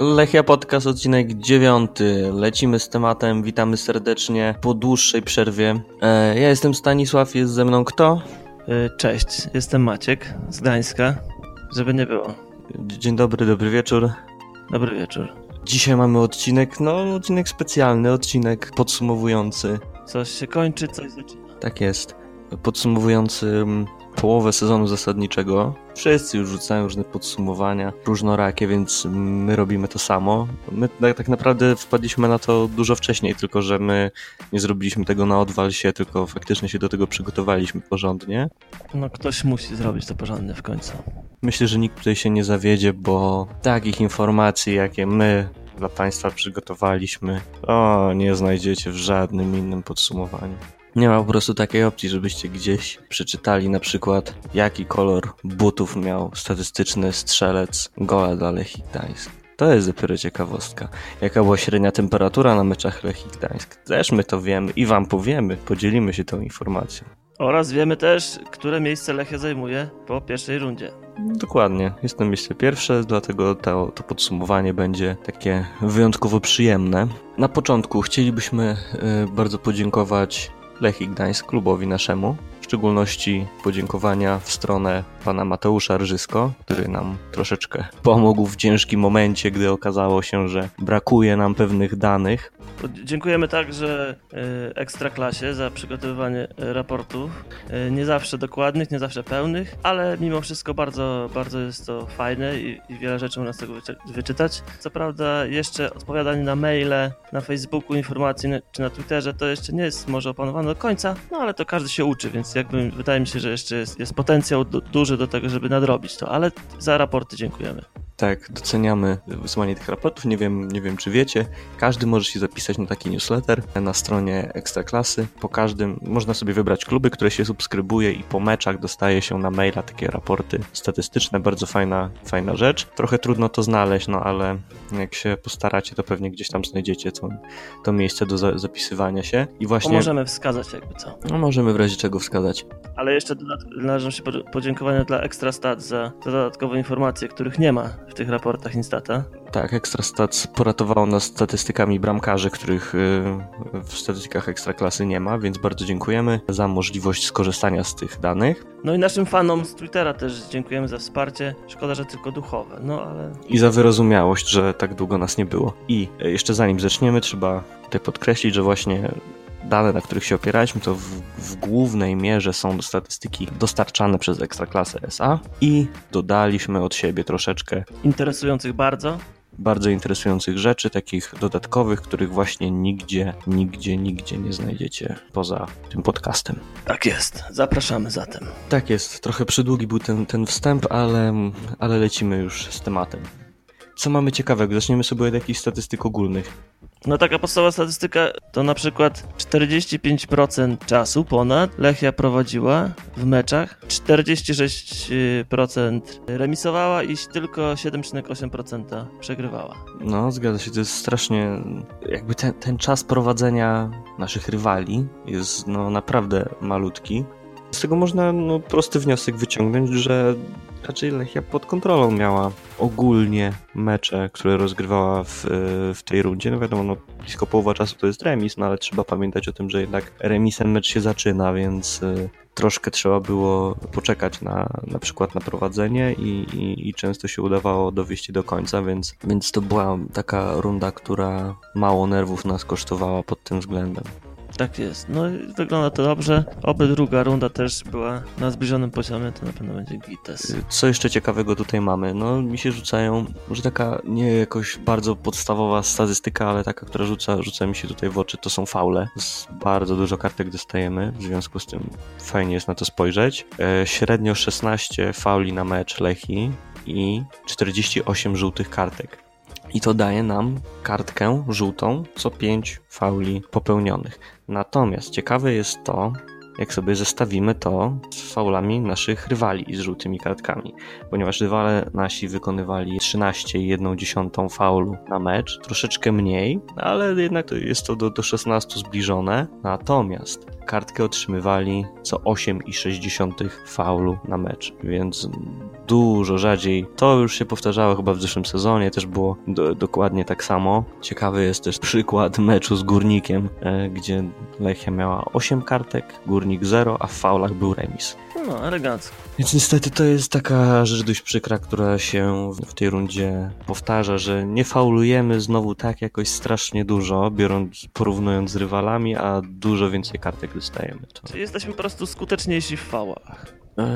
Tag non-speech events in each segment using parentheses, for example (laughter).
Lechia Podcast, odcinek dziewiąty. Lecimy z tematem, witamy serdecznie po dłuższej przerwie. E, ja jestem Stanisław, jest ze mną kto? E, cześć, jestem Maciek z Gdańska, żeby nie było. Dzień dobry, dobry wieczór. Dobry wieczór. Dzisiaj mamy odcinek, no odcinek specjalny, odcinek podsumowujący. Coś się kończy, coś zaczyna. Tak jest. Podsumowujący mm, połowę sezonu zasadniczego. Wszyscy już rzucają różne podsumowania, różnorakie, więc my robimy to samo. My tak, tak naprawdę wpadliśmy na to dużo wcześniej, tylko że my nie zrobiliśmy tego na odwalsie, tylko faktycznie się do tego przygotowaliśmy porządnie. No ktoś musi zrobić to porządnie w końcu. Myślę, że nikt tutaj się nie zawiedzie, bo takich informacji, jakie my dla Państwa przygotowaliśmy, o, nie znajdziecie w żadnym innym podsumowaniu. Nie ma po prostu takiej opcji, żebyście gdzieś przeczytali na przykład, jaki kolor butów miał statystyczny strzelec gola dla Lechii Gdańsk. To jest dopiero ciekawostka. Jaka była średnia temperatura na meczach Lechii Gdańsk? Też my to wiemy i wam powiemy, podzielimy się tą informacją. Oraz wiemy też, które miejsce Lechia zajmuje po pierwszej rundzie. Dokładnie, jest to miejsce pierwsze, dlatego to, to podsumowanie będzie takie wyjątkowo przyjemne. Na początku chcielibyśmy y, bardzo podziękować Lechii Gdańsk, klubowi naszemu. W szczególności podziękowania w stronę pana Mateusza Rżysko, który nam troszeczkę pomógł w ciężkim momencie, gdy okazało się, że brakuje nam pewnych danych. Dziękujemy także e, Ekstraklasie za przygotowywanie e, raportów. E, nie zawsze dokładnych, nie zawsze pełnych, ale mimo wszystko bardzo, bardzo jest to fajne i, i wiele rzeczy można z tego wyczytać. Co prawda jeszcze odpowiadanie na maile, na Facebooku, informacje czy na Twitterze to jeszcze nie jest może opanowane do końca, no ale to każdy się uczy, więc jakby wydaje mi się, że jeszcze jest, jest potencjał du duży do tego, żeby nadrobić to, ale za raporty dziękujemy. Tak, doceniamy wysłanie tych raportów. Nie wiem, nie wiem, czy wiecie. Każdy może się zapisać na taki newsletter na stronie Ekstraklasy. Po każdym można sobie wybrać kluby, które się subskrybuje i po meczach dostaje się na maila takie raporty statystyczne. Bardzo fajna, fajna rzecz. Trochę trudno to znaleźć, no ale jak się postaracie, to pewnie gdzieś tam znajdziecie to, to miejsce do za zapisywania się. I właśnie... możemy wskazać jakby co. No, możemy w razie czego wskazać. Ale jeszcze należą się podziękowania dla Ekstrastat za dodatkowe informacje, których nie ma w tych raportach Instata. Tak, Ekstrastat poratowało nas statystykami bramkarzy, których y, w statystykach Ekstraklasy nie ma, więc bardzo dziękujemy za możliwość skorzystania z tych danych. No i naszym fanom z Twittera też dziękujemy za wsparcie. Szkoda, że tylko duchowe, no ale... I za wyrozumiałość, że tak długo nas nie było. I jeszcze zanim zaczniemy, trzeba tutaj podkreślić, że właśnie dane, na których się opieraliśmy, to w, w, głównej mierze są statystyki dostarczane przez Ekstraklasę SA i dodaliśmy od siebie troszeczkę interesujących bardzo bardzo interesujących rzeczy, takich dodatkowych, których właśnie nigdzie, nigdzie, nigdzie nie znajdziecie poza tym podcastem. Tak jest, zapraszamy zatem. Tak jest, trochę przydługi był ten, ten wstęp, ale, ale lecimy już z tematem. Co mamy ciekawego? Zaczniemy sobie od jakichś statystyk ogólnych. No taka podstawowa statystyka to na przykład 45% czasu ponad Lechia prowadziła w meczach, 46% remisowała i tylko 7,8% przegrywała. No, zgadza się, to jest strasznie jakby ten, ten czas prowadzenia naszych rywali jest no naprawdę malutki. Z tego można no, prosty wniosek wyciągnąć, że raczej Lechia pod kontrolą miała ogólnie mecze, które rozgrywała w, w tej rundzie. No wiadomo, no, blisko połowa czasu to jest remis, no ale trzeba pamiętać o tym, że jednak remisem mecz się zaczyna, więc y, troszkę trzeba było poczekać na, na przykład na prowadzenie i, i, i, często się udawało dowieść do końca, więc, więc to była taka runda, która mało nerwów nas kosztowała pod tym względem. Tak jest. No wygląda to dobrze. Oby druga runda też była na zbliżonym poziomie, to na pewno będzie gites. Co jeszcze ciekawego tutaj mamy? No mi się rzucają, może taka nie jakoś bardzo podstawowa statystyka, ale taka, która rzuca, rzuca mi się tutaj w oczy, to są faule. Z bardzo dużo kartek dostajemy, w związku z tym fajnie jest na to spojrzeć. E, średnio 16 fauli na mecz Lechi i 48 żółtych kartek i to daje nam kartkę żółtą co 5 fauli popełnionych. Natomiast ciekawe jest to, jak sobie zestawimy to z faulami naszych rywali i z żółtymi kartkami, ponieważ rywale nasi wykonywali 13,1 faulu na mecz, troszeczkę mniej, ale jednak jest to do, do 16 zbliżone. Natomiast kartkę otrzymywali co 8,6 faulu na mecz, więc dużo rzadziej. To już się powtarzało chyba w zeszłym sezonie, też było do, dokładnie tak samo. Ciekawy jest też przykład meczu z Górnikiem, e, gdzie Lechia miała 8 kartek, Górnik 0, a w faulach był remis. No, elegancko. Więc niestety to jest taka rzecz dość przykra, która się w tej rundzie powtarza, że nie faulujemy znowu tak jakoś strasznie dużo, biorąc, porównując z rywalami, a dużo więcej kartek dostajemy. To... Czyli jesteśmy po prostu skuteczniejsi w fałach. Eee,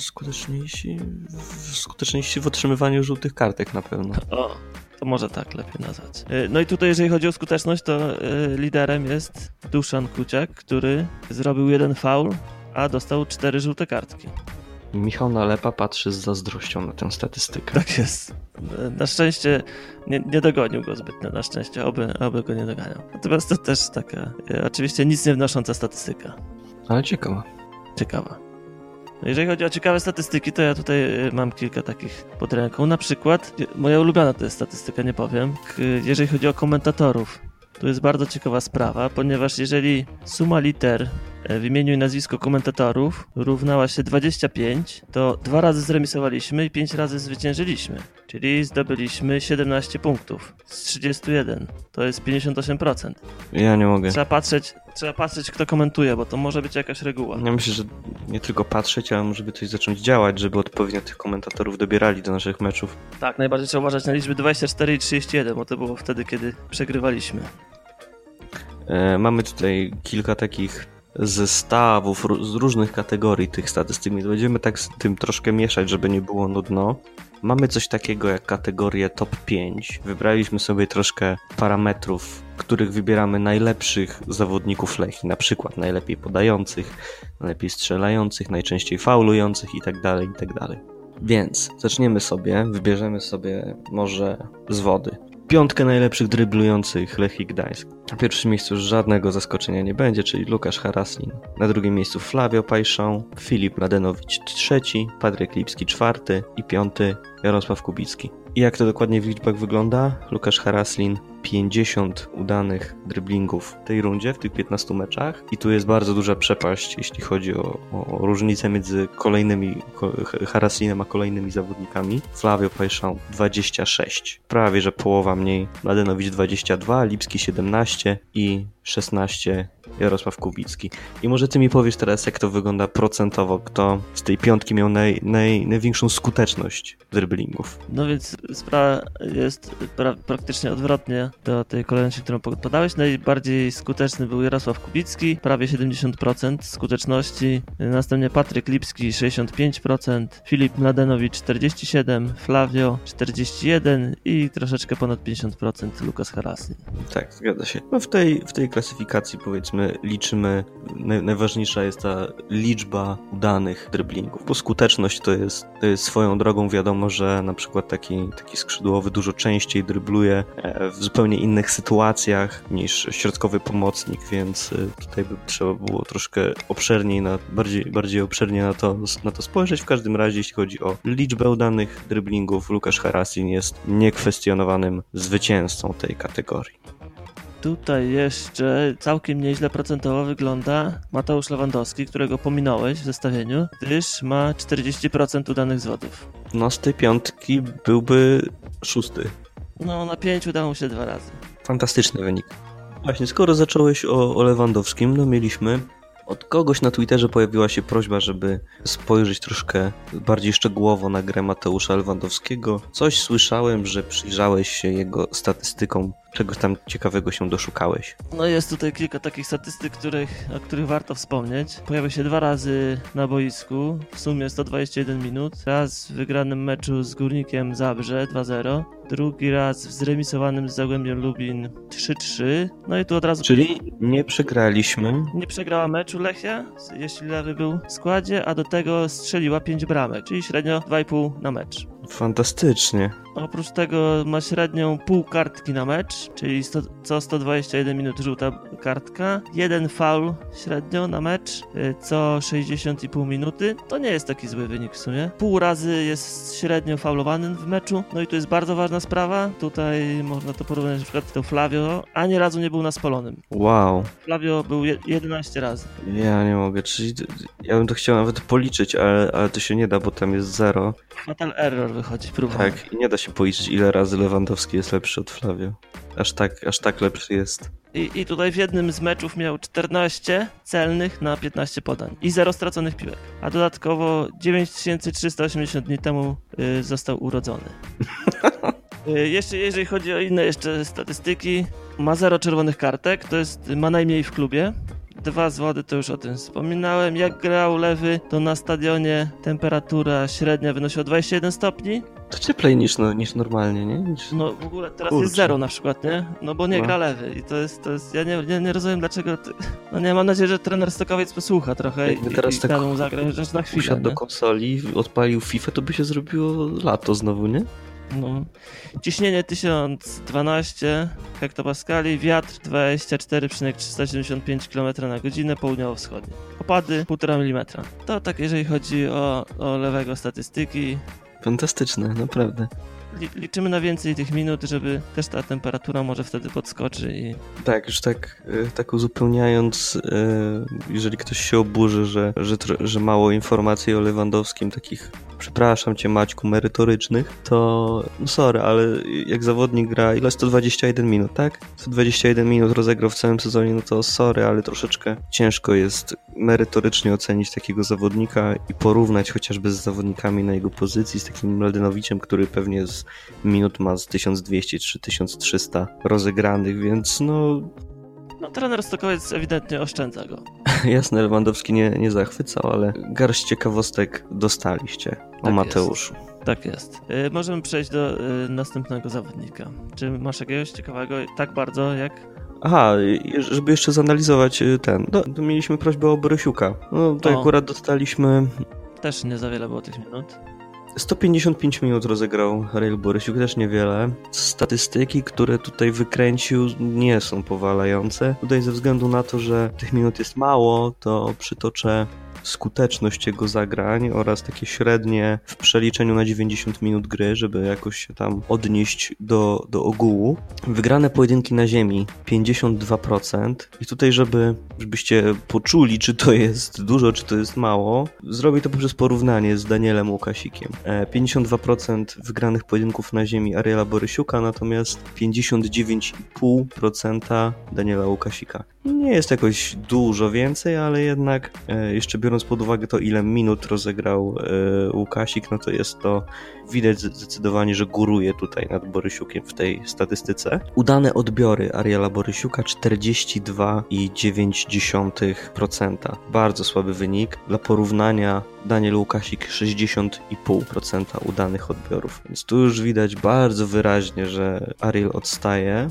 skuteczniejsi, w, skuteczniejsi w otrzymywaniu żółtych kartek na pewno. O, to może tak lepiej nazwać. E, No i tutaj, jeżeli chodzi o skuteczność, to e, liderem jest Duszan Kuciak, który zrobił jeden faul, a dostał cztery żółte kartki. Michał Nalepa patrzy z zazdrością na tę statystykę. Tak jest. Na szczęście nie, nie dogonił go zbytnio, na szczęście, oby, oby go nie doganiał. Natomiast to też taka, e, oczywiście nic nie wnosząca statystyka. Ale ciekawe. Ciekawa. No Jeżeli chodzi o ciekawe statystyki, to ja tutaj e, mam kilka takich pod ręką. Na przykład, e, moja ulubiona to jest statystyka, nie powiem. Jeżeli chodzi o komentatorów, to jest bardzo ciekawa sprawa, ponieważ jeżeli suma liter w imieniu i nazwisko komentatorów równała się 25, to dwa razy zremisowaliśmy i pięć razy zwyciężyliśmy. Czyli zdobyliśmy 17 punktów z 31. To jest 58%. Ja nie mogę. Trzeba patrzeć, trzeba patrzeć kto komentuje, bo to może być jakaś reguła. Ja myślę, że nie tylko patrzeć, ale żeby coś zacząć działać, żeby odpowiednio tych komentatorów dobierali do naszych meczów. Tak, najbardziej trzeba uważać na liczby 24 i 31, bo to było wtedy, kiedy przegrywaliśmy. E, mamy tutaj kilka takich zestawów z różnych kategorii tych statystyk, więc będziemy tak z tym troszkę mieszać, żeby nie było nudno. Mamy coś takiego jak kategorię top 5. Wybraliśmy sobie troszkę parametrów, których wybieramy najlepszych zawodników Lechi, na przykład najlepiej podających, najlepiej strzelających, najczęściej faulujących itd., itd. Więc zaczniemy sobie, wybierzemy sobie może z wody. Piątkę najlepszych dryblujących Lechii Gdańsk. Na pierwszym miejscu żadnego zaskoczenia nie będzie, czyli Łukasz Haraslin. Na drugim miejscu Flavio Pajszą, Filip Mladenowicz trzeci, Patryk Lipski czwarty i piąty Jarosław Kubicki. I jak to dokładnie w liczbach wygląda? Lukasz Haraslin 50 udanych dryblingów w tej rundzie, w tych 15 meczach. I tu jest bardzo duża przepaść, jeśli chodzi o, o, różnicę między kolejnymi ko, Haraslinem a kolejnymi zawodnikami. Flavio Pajszą 26, prawie że połowa mniej. Mladenowicz 22, Lipski 17 i 16 Jarosław Kubicki. I może ty mi powiesz teraz, jak to wygląda procentowo, kto z tej piątki miał naj, naj, największą skuteczność dryblingów. No więc sprawa jest pra praktycznie odwrotnie do tej kolejności, którą podałeś. Najbardziej skuteczny był Jarosław Kubicki, prawie 70% skuteczności. Następnie Patryk Lipski 65%, Filip Mladenowicz 47%, Flavio 41% i troszeczkę ponad 50% Lukas Haraslin. Tak, zgadza się. No w tej, w tej klasyfikacji powiedzmy liczymy, naj, najważniejsza jest ta liczba udanych dryblingów, bo skuteczność to jest, to jest swoją drogą wiadomo, że na przykład taki, taki skrzydłowy dużo częściej drybluje e, w zupełnie innych sytuacjach niż środkowy pomocnik, więc e, tutaj by trzeba było troszkę obszerniej, na, bardziej, bardziej obszernie na to, na to spojrzeć. W każdym razie, jeśli chodzi o liczbę udanych dryblingów, Łukasz Harasin jest niekwestionowanym zwycięzcą tej kategorii. Tutaj jeszcze całkiem nieźle procentowo wygląda Mateusz Lewandowski, którego pominąłeś w zestawieniu, gdyż ma 40% udanych zwodów. No z tej piątki byłby szósty. No, na 5 udało mu się dwa razy. Fantastyczny wynik. Właśnie, skoro zacząłeś o, o Lewandowskim, no mieliśmy od kogoś na Twitterze pojawiła się prośba, żeby spojrzeć troszkę bardziej szczegółowo na grę Mateusza Lewandowskiego. Coś słyszałem, że przyjrzałeś się jego statystykom. Czegoś tam ciekawego się doszukałeś. No jest tutaj kilka takich statystyk, których, o których warto wspomnieć. Pojawił się dwa razy na boisku, w sumie 121 minut. Raz w wygranym meczu z Górnikiem Zabrze 2-0. Drugi raz w zremisowanym z Zagłębiem Lubin 3-3. No i tu od razu... Czyli nie przegraliśmy. Nie przegrała meczu Lechia, jeśli lewy był w składzie, a do tego strzeliła 5 bramek, czyli średnio 2,5 na mecz. Fantastycznie. Oprócz tego ma średnią pół kartki na mecz, czyli sto, co 121 minut żółta kartka, jeden faul średnio na mecz, y, co 60,5 minuty. To nie jest taki zły wynik w sumie. Pół razy jest średnio faulowany w meczu. No i tu jest bardzo ważna sprawa. Tutaj można to porównać na przykład do Flavio. Ani razu nie był na spalonym. Wow. Flavio był je, 11 razy. Ja nie mogę, czyli ja bym to chciał nawet policzyć, ale, ale to się nie da, bo tam jest zero. Fatal error wychodzi, próba. Tak, i nie da się policzyć, ile razy Lewandowski jest lepszy od Flavio. Aż tak, aż tak lepszy jest. I, I tutaj w jednym z meczów miał 14 celnych na 15 podań i 0 straconych piłek. A dodatkowo 9380 dni temu y, został urodzony. (laughs) y, jeszcze jeżeli chodzi o inne jeszcze statystyki, ma 0 czerwonych kartek, to jest ma najmniej w klubie. Dwa z wody, to już o tym wspominałem. Jak grał lewy, to na stadionie temperatura średnia wynosiła 21 stopni, To cieplej niż, no, niż normalnie, nie? Niż... no w ogóle teraz Kurczę. jest zero na przykład, nie? No bo nie No. gra lewy i to jest, to jest ja nie, nie, nie rozumiem dlaczego, ty... no nie, mam nadzieję, że trener Stokowiec posłucha trochę i, Jakby teraz i tak mu zagrać chociaż na chwilę, Usiadł do konsoli, odpalił FIFA, to by się zrobiło lato znowu, nie? No. Ciśnienie 1012 hektopaskali, wiatr 24,375 km na godzinę południowo-wschodnie. Opady 1,5 mm. To tak jeżeli chodzi o, o lewego statystyki. Fantastyczne, naprawdę. Li, liczymy na więcej tych minut, żeby też ta temperatura może wtedy podskoczy i Tak, już tak, e, tak uzupełniając, e, jeżeli ktoś się oburzy, że, że, że mało informacji o Lewandowskim, takich, przepraszam cię Maćku, merytorycznych, to no sorry, ale jak zawodnik gra, ile 121 minut, tak? 121 minut rozegrał w całym sezonie, no to sorry, ale troszeczkę ciężko jest merytorycznie ocenić takiego zawodnika i porównać chociażby z zawodnikami na jego pozycji, z takim Mladenowiciem, który pewnie z minut ma z 1200 czy 1300 rozegranych, więc no no trener Stokowiec ewidentnie oszczędza go. (laughs) jasne Lewandowski nie, nie zachwycał, ale garść ciekawostek dostaliście o Tak Mateuszu. Tak jest. Y, możemy przejść do y, następnego zawodnika. Czy masz jakiegoś ciekawego tak bardzo jak Aha, żeby jeszcze zanalizować y, ten, no, mieliśmy prośbę o Borysiuka. No to O. akurat dostaliśmy też nie za wiele było tych minut? 155 minut rozegrał Rail Borysiuk, też niewiele. Statystyki, które tutaj wykręcił, nie są powalające. Tutaj ze względu na to, że tych minut jest mało, to przytoczę skuteczność jego zagrań oraz takie średnie w przeliczeniu na 90 minut gry, żeby jakoś się tam odnieść do, do ogółu. Wygrane pojedynki na ziemi 52% i tutaj, żeby, żebyście poczuli, czy to jest dużo, czy to jest mało, zrobię to poprzez porównanie z Danielem Łukasikiem. E, 52% wygranych pojedynków na ziemi Ariela Borysiuka, natomiast 59,5% Daniela Łukasika. Nie jest jakoś dużo więcej, ale jednak e, jeszcze biorąc pod uwagę to, ile minut rozegrał e, Łukasik, no to jest to widać zdecydowanie, że góruje tutaj nad Borysiukiem w tej statystyce. Udane odbiory Ariela Borysiuka 42,9%. Bardzo słaby wynik. Dla porównania Daniel Łukasik 60,5% udanych odbiorów. Więc tu już widać bardzo wyraźnie, że Ariel odstaje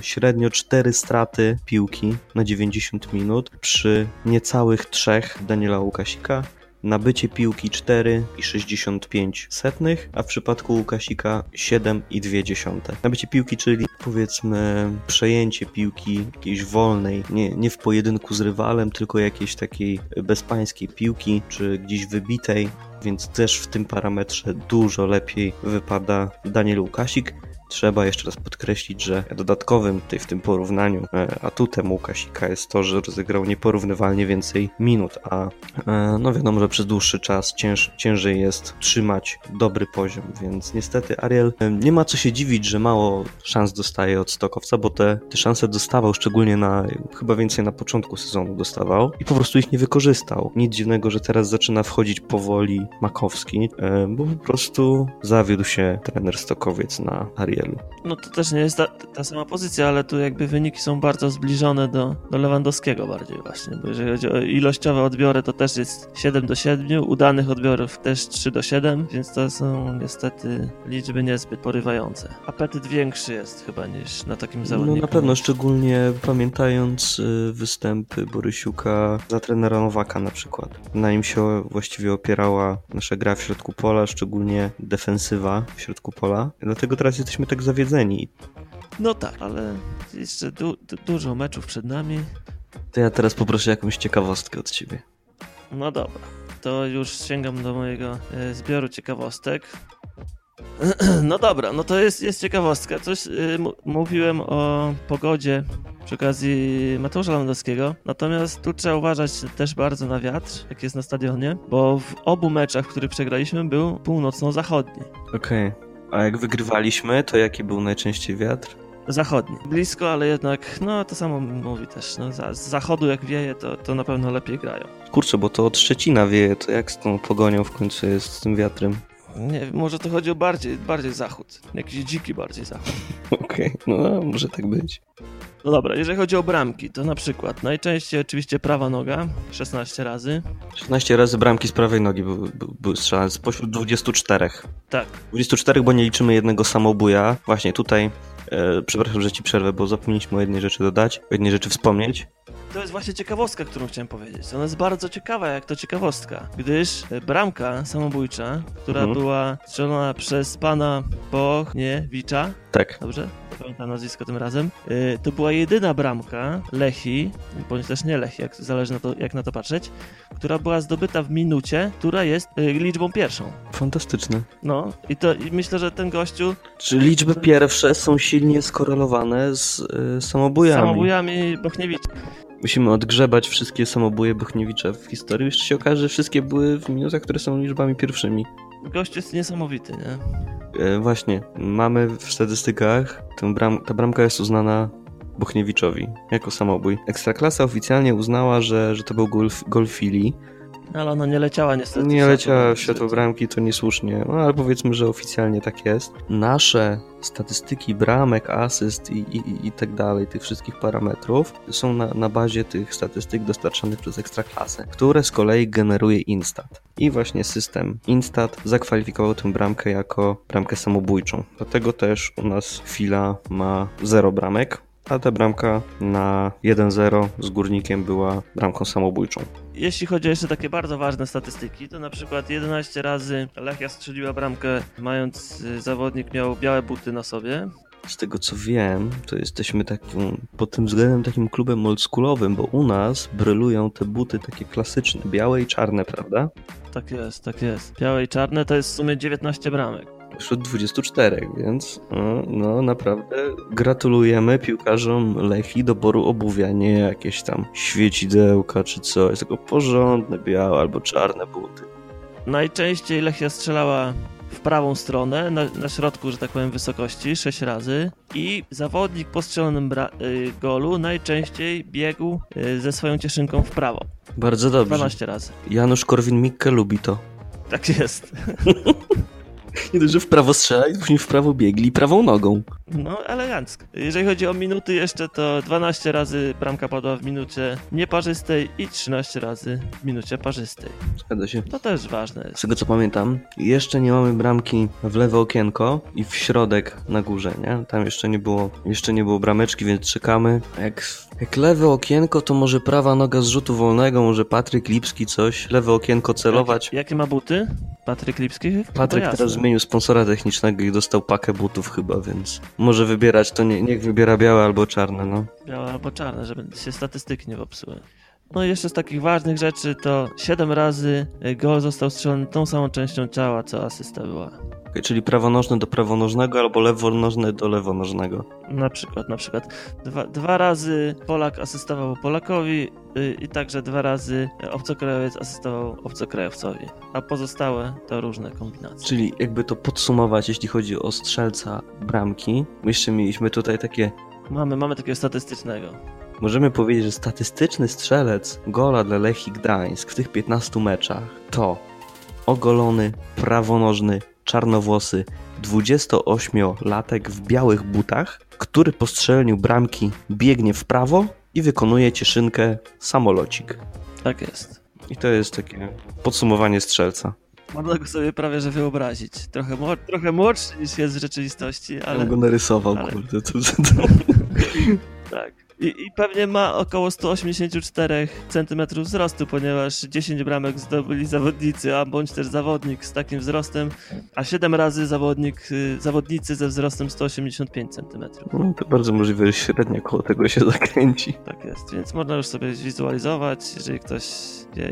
średnio 4 straty piłki na 90 minut przy niecałych 3 Daniela Łukasika. Nabycie piłki 4,65 setnych, a w przypadku Łukasika 7,2. Nabycie piłki, czyli powiedzmy przejęcie piłki jakiejś wolnej, nie, nie w pojedynku z rywalem, tylko jakiejś takiej bezpańskiej piłki, czy gdzieś wybitej, więc też w tym parametrze dużo lepiej wypada Daniel Łukasik. Trzeba jeszcze raz podkreślić, że dodatkowym w tym porównaniu e, atutem Łukasika jest to, że rozegrał nieporównywalnie więcej minut, a e, no wiadomo, że przez dłuższy czas cięż, ciężej jest trzymać dobry poziom, więc niestety Ariel e, nie ma co się dziwić, że mało szans dostaje od Stokowca, bo te, te szanse dostawał szczególnie na, chyba więcej na początku sezonu dostawał i po prostu ich nie wykorzystał. Nic dziwnego, że teraz zaczyna wchodzić powoli Makowski, bo po prostu zawiódł się trener Stokowiec na Ariela. Wielu. No to też nie jest ta, ta sama pozycja, ale tu jakby wyniki są bardzo zbliżone do, do Lewandowskiego bardziej właśnie, bo jeżeli chodzi o ilościowe odbiory, to też jest 7 do 7, udanych odbiorów też 3 do 7, więc to są niestety liczby niezbyt porywające. Apetyt większy jest chyba niż na takim zawodniku. No na pewno, szczególnie pamiętając y, występy Borysiuka za trenera Nowaka na przykład. Na nim się właściwie opierała nasza gra w środku pola, szczególnie defensywa w środku pola. Dlatego teraz jesteśmy tak zawiedzeni. No tak, ale jeszcze du du dużo meczów przed nami. To ja teraz poproszę jakąś ciekawostkę od ciebie. No dobra, to już sięgam do mojego e, zbioru ciekawostek. (clears throat) No dobra, no to jest, jest ciekawostka. Coś y, mówiłem o pogodzie przy okazji Mateusza Lewandowskiego. Natomiast tu trzeba uważać też bardzo na wiatr, jak jest na stadionie, bo w obu meczach, w których przegraliśmy, był północno-zachodni. Okej. Okay. A jak wygrywaliśmy, to jaki był najczęściej wiatr? Zachodni. Blisko, ale jednak, no to samo mówi też. No, z zachodu jak wieje, to, to na pewno lepiej grają. Kurczę, bo to od Szczecina wieje, to jak z tą pogonią w końcu jest z tym wiatrem? Nie może to chodzi o bardziej, bardziej zachód. Jakiś dziki bardziej zachód. (laughs) Okej, okay, no może tak być. No dobra, jeżeli chodzi o bramki, to na przykład najczęściej oczywiście prawa noga, 16 razy. 16 razy bramki z prawej nogi były, były strzelane spośród 24. Tak. 24, bo nie liczymy jednego samobuja. Właśnie tutaj, e, przepraszam, że ci przerwę, bo zapomnieliśmy o jednej rzeczy dodać, o jednej rzeczy wspomnieć. To jest właśnie ciekawostka, którą chciałem powiedzieć. Ona jest bardzo ciekawa, jak to ciekawostka, gdyż bramka samobójcza, która mhm. była strzelona przez pana Bochniewicza. Tak. Dobrze? Pamiętam nazwisko tym razem. Y, to była jedyna bramka Lechi, bądź też nie Lechi, jak, zależy na to, jak na to patrzeć, która była zdobyta w minucie, która jest y, liczbą pierwszą. Fantastyczne. No i to i myślę, że ten gościu... Czy liczby pierwsze są silnie skorelowane z y, samobójami? Samobójami Bochniewicza. Musimy odgrzebać wszystkie samobóje Bochniewicza w historii. Jeszcze się okaże, że wszystkie były w minutach, które są liczbami pierwszymi. Gość jest niesamowity, nie? E, właśnie, mamy w statystykach, bram, ta bramka jest uznana Bochniewiczowi jako samobój. Ekstraklasa oficjalnie uznała, że, że to był gol, gol filii, ale ona nie leciała niestety. Nie leciała w światło bramki, to niesłusznie. No ale powiedzmy, że oficjalnie tak jest. Nasze statystyki bramek, asyst i, i, i tak dalej, tych wszystkich parametrów są na, na bazie tych statystyk dostarczanych przez Ekstraklasę, które z kolei generuje Instat. I właśnie system Instat zakwalifikował tę bramkę jako bramkę samobójczą. Dlatego też u nas Fila ma 0 bramek, a ta bramka na 1-0 z Górnikiem była bramką samobójczą. Jeśli chodzi o jeszcze takie bardzo ważne statystyki, to na przykład 11 razy Lechia strzeliła bramkę, mając y, zawodnik miał białe buty na sobie. Z tego co wiem, to jesteśmy takim, pod tym względem takim klubem oldschoolowym, bo u nas brylują te buty takie klasyczne, białe i czarne, prawda? Tak jest, tak jest. Białe i czarne to jest w sumie 19 bramek wśród 24, więc no, no, naprawdę gratulujemy piłkarzom Lechi doboru obuwia, nie jakieś tam świecidełka czy coś, tylko porządne białe albo czarne buty. Najczęściej Lechia strzelała w prawą stronę, na, na, środku, że tak powiem, wysokości, 6 razy i zawodnik po strzelonym y, golu najczęściej biegł y, ze swoją cieszynką w prawo. Bardzo dobrze. 12 razy. Janusz Korwin-Mikke lubi to. Tak jest. (laughs) Nie dość, że w prawo strzelali, później w prawo biegli prawą nogą. No, elegancko. Jeżeli chodzi o minuty jeszcze, to 12 razy bramka padła w minucie nieparzystej i 13 razy w minucie parzystej. Zgadza się. To też ważne jest. Z tego co pamiętam, jeszcze nie mamy bramki w lewe okienko i w środek na górze, nie? Tam jeszcze nie było, jeszcze nie było brameczki, więc czekamy. Jak, jak lewe okienko, to może prawa noga z rzutu wolnego, może Patryk Lipski coś, lewe okienko celować. Jakie, jakie ma buty? Patryk Lipski? Patryk teraz zmienił sponsora technicznego i dostał pakę butów chyba, więc może wybierać, to nie, niech wybiera białe albo czarne, no. Białe albo czarne, żeby się statystyki nie popsuły. No i jeszcze z takich ważnych rzeczy to 7 razy gol został strzelony tą samą częścią ciała, co asysta była. Okay, czyli prawonożny do prawonożnego albo lewonożny do lewonożnego. Na przykład, na przykład. Dwa, dwa razy Polak asystował Polakowi yy, i także dwa razy obcokrajowiec asystował obcokrajowcowi, a pozostałe to różne kombinacje. Czyli jakby to podsumować, jeśli chodzi o strzelca bramki, jeszcze mieliśmy tutaj takie... Mamy, mamy takiego statystycznego. Możemy powiedzieć, że statystyczny strzelec gola dla Lechii Gdańsk w tych 15 meczach to ogolony, prawonożny czarnowłosy 28-latek w białych butach, który po strzeleniu bramki biegnie w prawo i wykonuje cieszynkę samolocik. Tak jest. I to jest takie podsumowanie strzelca. Można go sobie prawie że wyobrazić. Trochę, mo- trochę młodszy niż jest w rzeczywistości, Ale ale go narysował, ale- kurde. To, to, (laughs) tak. I, I pewnie ma około 184 cm wzrostu, ponieważ 10 bramek zdobyli zawodnicy, a bądź też zawodnik z takim wzrostem, a 7 razy zawodnik, y, zawodnicy ze wzrostem 185 cm. no, to bardzo możliwe, że średnia koło tego się zakręci. Tak jest, więc można już sobie zwizualizować, jeżeli ktoś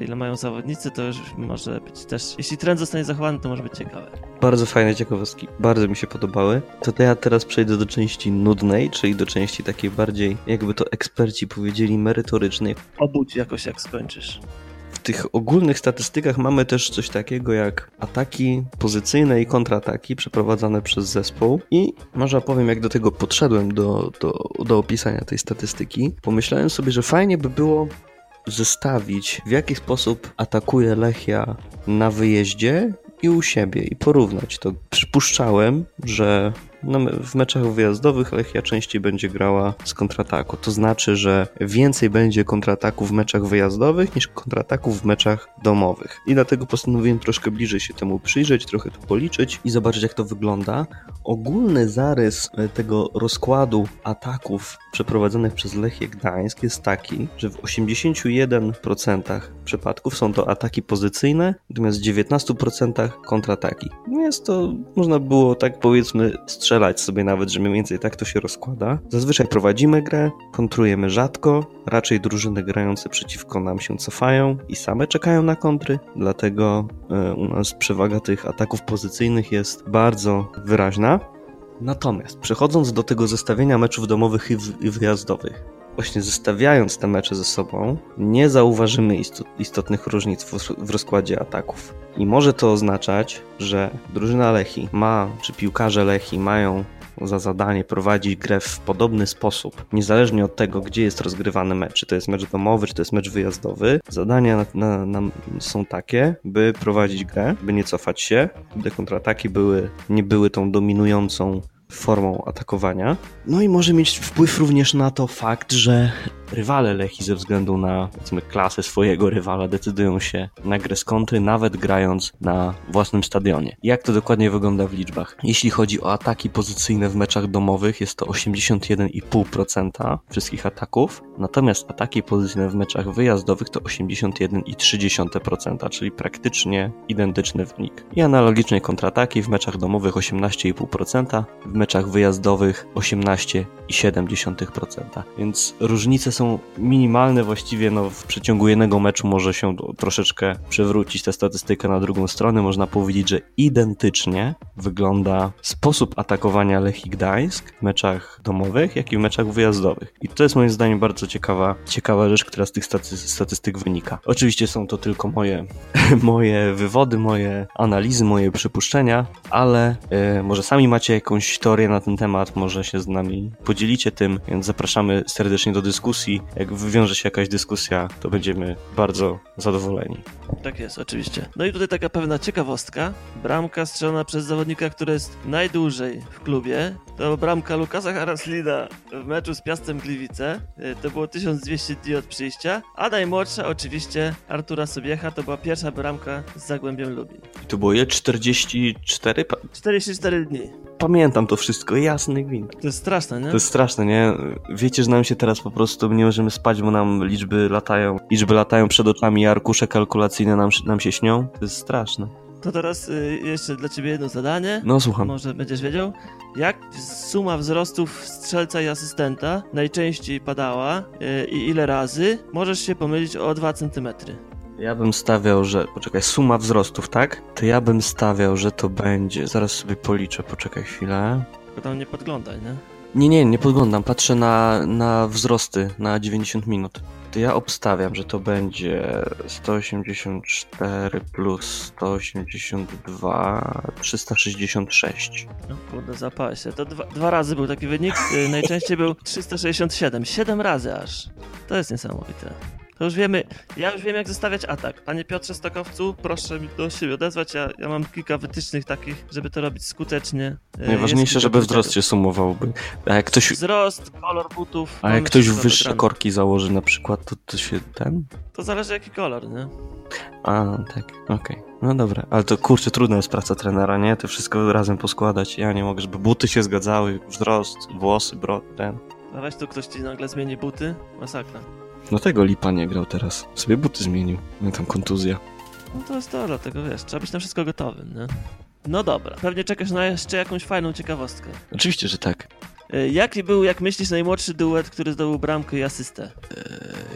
ile mają zawodnicy, to już może być też, jeśli trend zostanie zachowany, to może być ciekawe. Bardzo fajne ciekawostki, bardzo mi się podobały. To, to ja teraz przejdę do części nudnej, czyli do części takiej bardziej, jakby to eksperci powiedzieli, merytorycznej. Obudź jakoś jak skończysz. W tych ogólnych statystykach mamy też coś takiego jak ataki pozycyjne i kontrataki przeprowadzane przez zespół. I może powiem, jak do tego podszedłem, do, do, do opisania tej statystyki. Pomyślałem sobie, że fajnie by było zestawić, w jaki sposób atakuje Lechia na wyjeździe i u siebie i porównać to. Przypuszczałem, że me- w meczach wyjazdowych Lechia częściej będzie grała z kontrataku. To znaczy, że więcej będzie kontrataków w meczach wyjazdowych niż kontrataków w meczach domowych. I dlatego postanowiłem troszkę bliżej się temu przyjrzeć, trochę to policzyć i zobaczyć, jak to wygląda. Ogólny zarys e, tego rozkładu ataków przeprowadzonych przez Lechię Gdańsk jest taki, że w 81% przypadków są to ataki pozycyjne, natomiast w 19% kontrataki. Jest to, można było tak powiedzmy strzelać sobie nawet, że mniej więcej tak to się rozkłada. Zazwyczaj prowadzimy grę, kontrujemy rzadko, raczej drużyny grające przeciwko nam się cofają i same czekają na kontry, dlatego e, u nas przewaga tych ataków pozycyjnych jest bardzo wyraźna. Natomiast przechodząc do tego zestawienia meczów domowych i, i wyjazdowych, właśnie zestawiając te mecze ze sobą, nie zauważymy istot, istotnych różnic w, w rozkładzie ataków. I może to oznaczać, że drużyna Lechi ma, czy piłkarze Lechi mają za zadanie prowadzić grę w podobny sposób, niezależnie od tego, gdzie jest rozgrywany mecz, czy to jest mecz domowy, czy to jest mecz wyjazdowy. Zadania na, na, na, są takie, by prowadzić grę, by nie cofać się, by kontrataki były, nie były tą dominującą formą atakowania. No i może mieć wpływ również na to fakt, że rywale Lechi ze względu na powiedzmy, klasę swojego rywala decydują się na grę z kontry, nawet grając na własnym stadionie. Jak to dokładnie wygląda w liczbach? Jeśli chodzi o ataki pozycyjne w meczach domowych, jest to 81,5% wszystkich ataków, natomiast ataki pozycyjne w meczach wyjazdowych to 81,3%, czyli praktycznie identyczny wynik. I analogicznie kontrataki w meczach domowych 18,5%, w meczach wyjazdowych 18,7%. Więc różnice są minimalne, właściwie no, w przeciągu jednego meczu może się troszeczkę przewrócić tę statystykę na drugą stronę. Można powiedzieć, że identycznie wygląda sposób atakowania Lechii Gdańsk w meczach domowych, jak i w meczach wyjazdowych. I to jest moim zdaniem bardzo ciekawa, ciekawa rzecz, która z tych staty statystyk wynika. Oczywiście są to tylko moje, (laughs) moje wywody, moje analizy, moje przypuszczenia, ale e, może sami macie jakąś teorię na ten temat, może się z nami podzielicie tym, więc zapraszamy serdecznie do dyskusji. Jak wywiąże się jakaś dyskusja, to będziemy bardzo zadowoleni. Tak jest, oczywiście. No i tutaj taka pewna ciekawostka. Bramka strzelona przez zawodnika, który jest najdłużej w klubie, to bramka Lukasa Haraslina w meczu z Piastem Gliwice. Y, To było 1200 dni od przyjścia, a najmłodsza oczywiście Artura Sobiecha, to była pierwsza bramka z Zagłębiem Lubin. I to było je 44? Pa 44 dni. Pamiętam to wszystko, jasny gwint. To jest straszne, nie? To jest straszne, nie? Wiecie, że nam się teraz po prostu nie możemy spać, bo nam liczby latają, liczby latają przed oczami, arkusze kalkulacyjne nam, nam się śnią. To jest straszne. To teraz y, jeszcze dla ciebie jedno zadanie. No słucham. Może będziesz wiedział, jak suma wzrostów strzelca i asystenta najczęściej padała y, i ile razy możesz się pomylić o 2 cm. Ja bym stawiał, że. Poczekaj, suma wzrostów, tak? To ja bym stawiał, że to będzie. Zaraz sobie policzę, poczekaj chwilę. Tylko tam nie podglądaj, nie? Nie, nie, nie podglądam. Patrzę na, na wzrosty na 90 minut. To ja obstawiam, że to będzie 184 plus 182, 366. No kurde, zapasie. To dwa, dwa razy był taki wynik. y, Najczęściej był 367. 7 razy aż. To jest niesamowite. To już wiemy, ja już wiem jak zostawiać atak. Panie Piotrze Stokowcu, proszę mi do siebie odezwać, ja, ja mam kilka wytycznych takich, żeby to robić skutecznie. E, Najważniejsze, żeby wzrost się sumowałby. A jak ktoś, Wzrost, kolor butów. a jak ktoś wyższe wygrane. korki założy na przykład, to, to się ten... To zależy jaki kolor, nie? A, tak, okej. No dobra, ale to kurczę, trudna jest praca trenera, nie? To wszystko razem poskładać. Ja nie mogę, żeby buty się zgadzały, wzrost, włosy, brod, ten. A weź tu ktoś ci nagle zmieni buty, masakra. No tego Lipa nie grał teraz. Sobie buty zmienił. No tam kontuzja. No to jest to, dlatego wiesz, trzeba być na wszystko gotowym, nie? No dobra, pewnie czekasz na jeszcze jakąś fajną ciekawostkę. Oczywiście, że tak. E, Jaki był, jak myślisz, najmłodszy duet, który zdobył bramkę i asystę?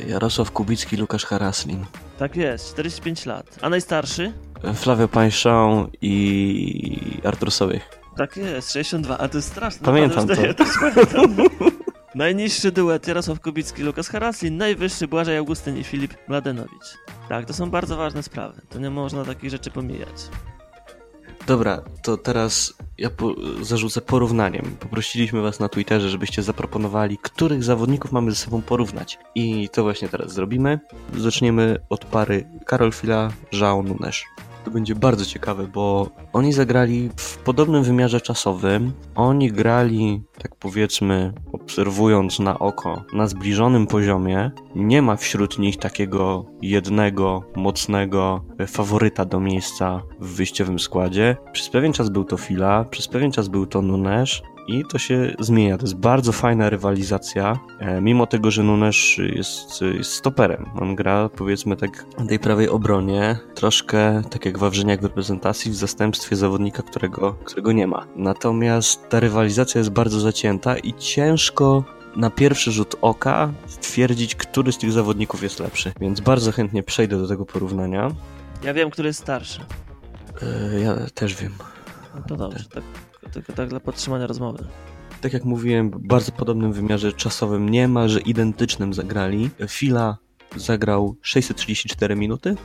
E, Jarosław Kubicki, Łukasz Haraslin. Tak jest, 45 lat. A najstarszy? E, Flavio Pańszą i Artur Sobiech. Tak jest, 62, a to jest straszne. Pamiętam naprawdę, to. Ja też pamiętam. (laughs) Najniższy duet Jarosław Kubicki, Lukas Haraslin, najwyższy Błażej Augustyn i Filip Mladenowicz. Tak, to są bardzo ważne sprawy. To nie można takich rzeczy pomijać. Dobra, to teraz ja po, zarzucę porównaniem. Poprosiliśmy was na Twitterze, żebyście zaproponowali, których zawodników mamy ze sobą porównać. I to właśnie teraz zrobimy. Zaczniemy od pary Karol Fila, João Nunes. To będzie bardzo ciekawe, bo oni zagrali w podobnym wymiarze czasowym. Oni grali, tak powiedzmy, obserwując na oko, na zbliżonym poziomie. Nie ma wśród nich takiego jednego, mocnego faworyta do miejsca w wyjściowym składzie. Przez pewien czas był to Fila, przez pewien czas był to Nunes. I to się zmienia. To jest bardzo fajna rywalizacja. E, mimo tego, że Nunes jest, jest stoperem. On gra, powiedzmy tak, na tej prawej obronie, troszkę tak jak Wawrzyniak w reprezentacji, w zastępstwie zawodnika, którego, którego nie ma. Natomiast ta rywalizacja jest bardzo zacięta i ciężko na pierwszy rzut oka stwierdzić, który z tych zawodników jest lepszy. Więc bardzo chętnie przejdę do tego porównania. Ja wiem, który jest starszy. E, ja też wiem. No to dobrze, tak, tylko tak dla podtrzymania rozmowy. Tak jak mówiłem, w bardzo podobnym wymiarze czasowym, niemalże identycznym zagrali. Fila zagrał 634 minuty,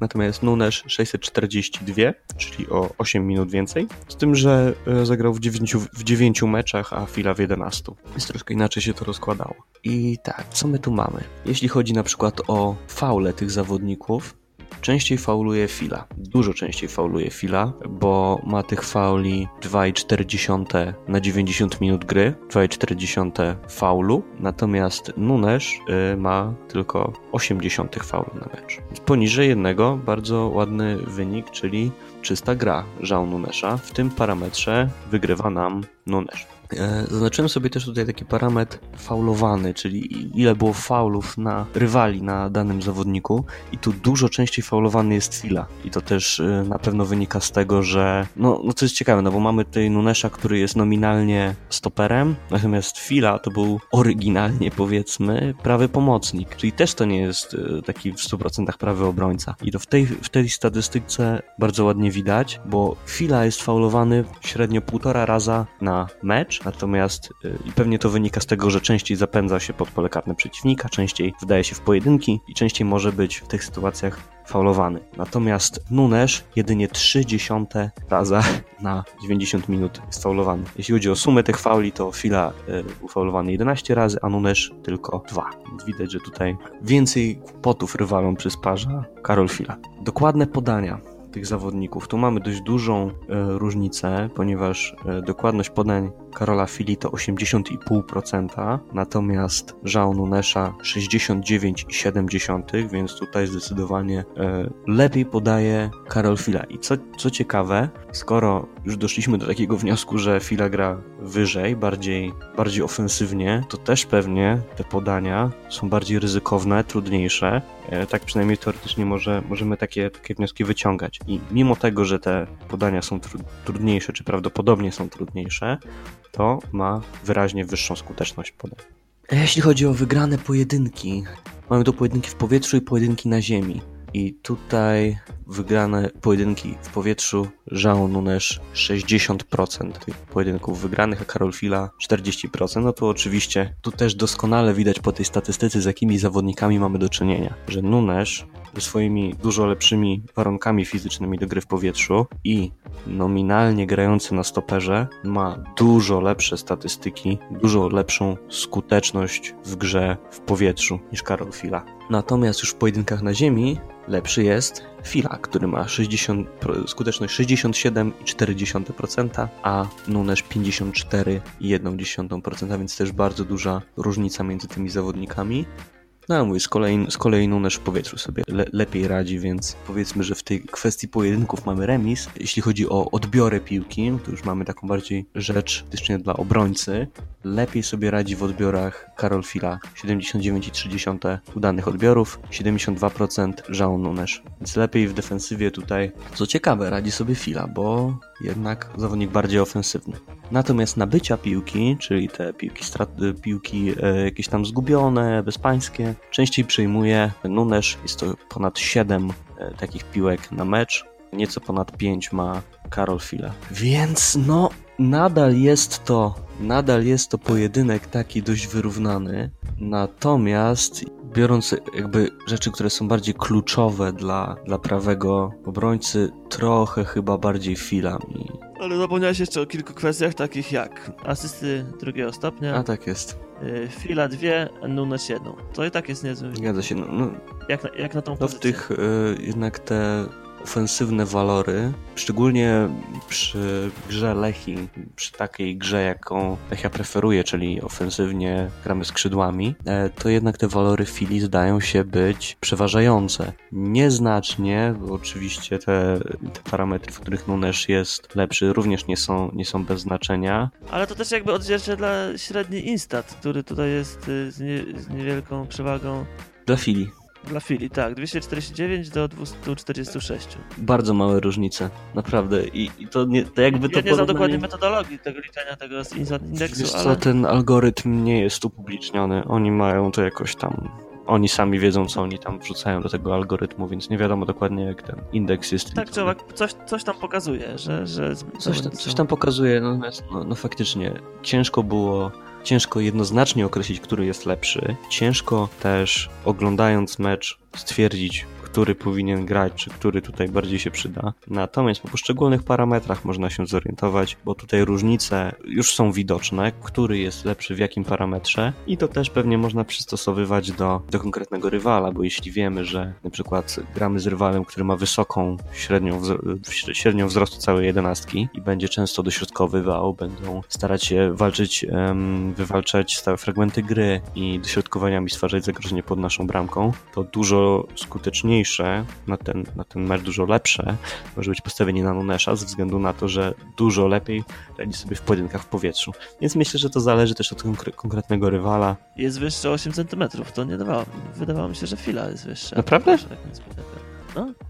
natomiast Nunes 642, czyli o 8 minut więcej. Z tym, że e, zagrał w 9, w 9 meczach, a Fila w 11. Więc troszkę inaczej się to rozkładało. I tak, co my tu mamy? Jeśli chodzi na przykład o faule tych zawodników, Częściej fauluje Fila. Dużo częściej fauluje Fila, bo ma tych fauli 2,4 na 90 minut gry, 2,4 faulu, natomiast Nunes y, ma tylko 80 faulu na mecz. Poniżej jednego bardzo ładny wynik, czyli czysta gra Jean Nunesa. W tym parametrze wygrywa nam Nunes. E, Zaznaczyłem sobie też tutaj taki parametr faulowany, czyli ile było faulów na rywali na danym zawodniku. I tu dużo częściej faulowany jest Fila. I to też e, na pewno wynika z tego, że no, no to jest ciekawe, no bo mamy tutaj Nunesza, który jest nominalnie stoperem, natomiast Fila to był oryginalnie powiedzmy prawy pomocnik, czyli też to nie jest e, taki w 100% prawy obrońca. I to w tej, w tej statystyce bardzo ładnie widać, bo Fila jest faulowany średnio półtora raza na mecz, natomiast y, i pewnie to wynika z tego, że częściej zapędza się pod pole karne przeciwnika, częściej wdaje się w pojedynki i częściej może być w tych sytuacjach faulowany. Natomiast Nunes jedynie 0,3 raza (laughs) na 90 minut jest faulowany. Jeśli chodzi o sumę tych fauli, to Fila y, był faulowany 11 razy, a Nunes tylko 2. Więc widać, że tutaj więcej kłopotów rywalom przysparza Karol Fila. Dokładne podania tych zawodników. Tu mamy dość dużą e, różnicę, ponieważ e, dokładność podań Karola Fili to 80,5%, natomiast Jean Nunesa 69,7%, więc tutaj zdecydowanie e, lepiej podaje Karol Fila. I co, co ciekawe, skoro już doszliśmy do takiego wniosku, że Fila gra wyżej, bardziej, bardziej ofensywnie, to też pewnie te podania są bardziej ryzykowne, trudniejsze. E, Tak przynajmniej teoretycznie może, możemy takie, takie wnioski wyciągać. I mimo tego, że te podania są tru, trudniejsze, czy prawdopodobnie są trudniejsze, to ma wyraźnie wyższą skuteczność podań. A Jeśli chodzi o wygrane pojedynki, mamy tu pojedynki w powietrzu i pojedynki na ziemi. I tutaj wygrane pojedynki w powietrzu Jean Nunes 60% tych pojedynków wygranych, a Karol Fila 40%. No to oczywiście tu też doskonale widać po tej statystyce, z jakimi zawodnikami mamy do czynienia, że Nunes ze swoimi dużo lepszymi warunkami fizycznymi do gry w powietrzu i nominalnie grający na stoperze ma dużo lepsze statystyki, dużo lepszą skuteczność w grze w powietrzu niż Karol Fila. Natomiast już w pojedynkach na ziemi lepszy jest Fila, który ma 60, skuteczność 67,4%, a Nunes 54,1%, więc też bardzo duża różnica między tymi zawodnikami. No mówię, z kolei, z kolei w powietrzu sobie le, lepiej radzi, więc powiedzmy, że w tej kwestii pojedynków mamy remis. Jeśli chodzi o odbiorę piłki, to już mamy taką bardziej rzecz faktycznie dla obrońcy. Lepiej sobie radzi w odbiorach Karol Fila, 79,3 udanych odbiorów, 72% Jean Nunes. Więc lepiej w defensywie tutaj, co ciekawe, radzi sobie Fila, bo jednak zawodnik bardziej ofensywny. Natomiast nabycia piłki, czyli te piłki, strat- piłki e, jakieś tam zgubione, bezpańskie, częściej przyjmuje Nunes. Jest to ponad 7 e, takich piłek na mecz. Nieco ponad 5 ma Karol Fila. Więc no, nadal jest to, nadal jest to pojedynek taki dość wyrównany. Natomiast biorąc jakby rzeczy, które są bardziej kluczowe dla, dla prawego obrońcy, trochę chyba bardziej Fila mi ale zapomniałeś jeszcze o kilku kwestiach, takich jak asysty drugiego stopnia. A tak jest. Y, fila dwie, Nunes jedną. To i tak jest niezły. Zgadza się. No, no, jak, na, jak na tą no pozycję. w tych y, jednak te ofensywne walory, szczególnie przy grze Lechi, przy takiej grze, jaką Lechia preferuje, czyli ofensywnie gramy skrzydłami, e, to jednak te walory Fili zdają się być przeważające. Nieznacznie, bo oczywiście te, te parametry, w których Nunes jest lepszy, również nie są, nie są bez znaczenia. Ale to też jakby odzwierciedla średni instat, który tutaj jest y, z, nie, z niewielką przewagą. Dla Fili. Dla Fili, tak. 249 do 246. Bardzo małe różnice, naprawdę. I, i to, nie, to jakby to Ja nie znam dokładnie metodologii tego liczenia tego z indeksu, Wiesz ale... co, ten algorytm nie jest upubliczniony. Oni mają to jakoś tam... Oni sami wiedzą, co oni tam wrzucają do tego algorytmu, więc nie wiadomo dokładnie, jak ten indeks jest. Tak, czy coś, coś tam pokazuje, że... że coś, tam, coś tam pokazuje, natomiast no, no faktycznie ciężko było ciężko jednoznacznie określić, który jest lepszy. Ciężko też oglądając mecz stwierdzić, który powinien grać, czy który tutaj bardziej się przyda. Natomiast po poszczególnych parametrach można się zorientować, bo tutaj różnice już są widoczne, który jest lepszy w jakim parametrze i to też pewnie można przystosowywać do, do konkretnego rywala, bo jeśli wiemy, że na przykład gramy z rywalem, który ma wysoką średnią, średnią wzrostu całej jedenastki i będzie często dośrodkowywał, będą starać się walczyć, wywalczać stałe fragmenty gry i dośrodkowaniami stwarzać zagrożenie pod naszą bramką, to dużo skuteczniejsze na ten, na ten mecz, dużo lepsze może być postawienie na Nunesza ze względu na to, że dużo lepiej radzi sobie w pojedynkach w powietrzu. Więc myślę, że to zależy też od konkre konkretnego rywala. Jest wyższy 8 cm, to nie dawało. Wydawało mi się, że fila jest wyższa. Naprawdę?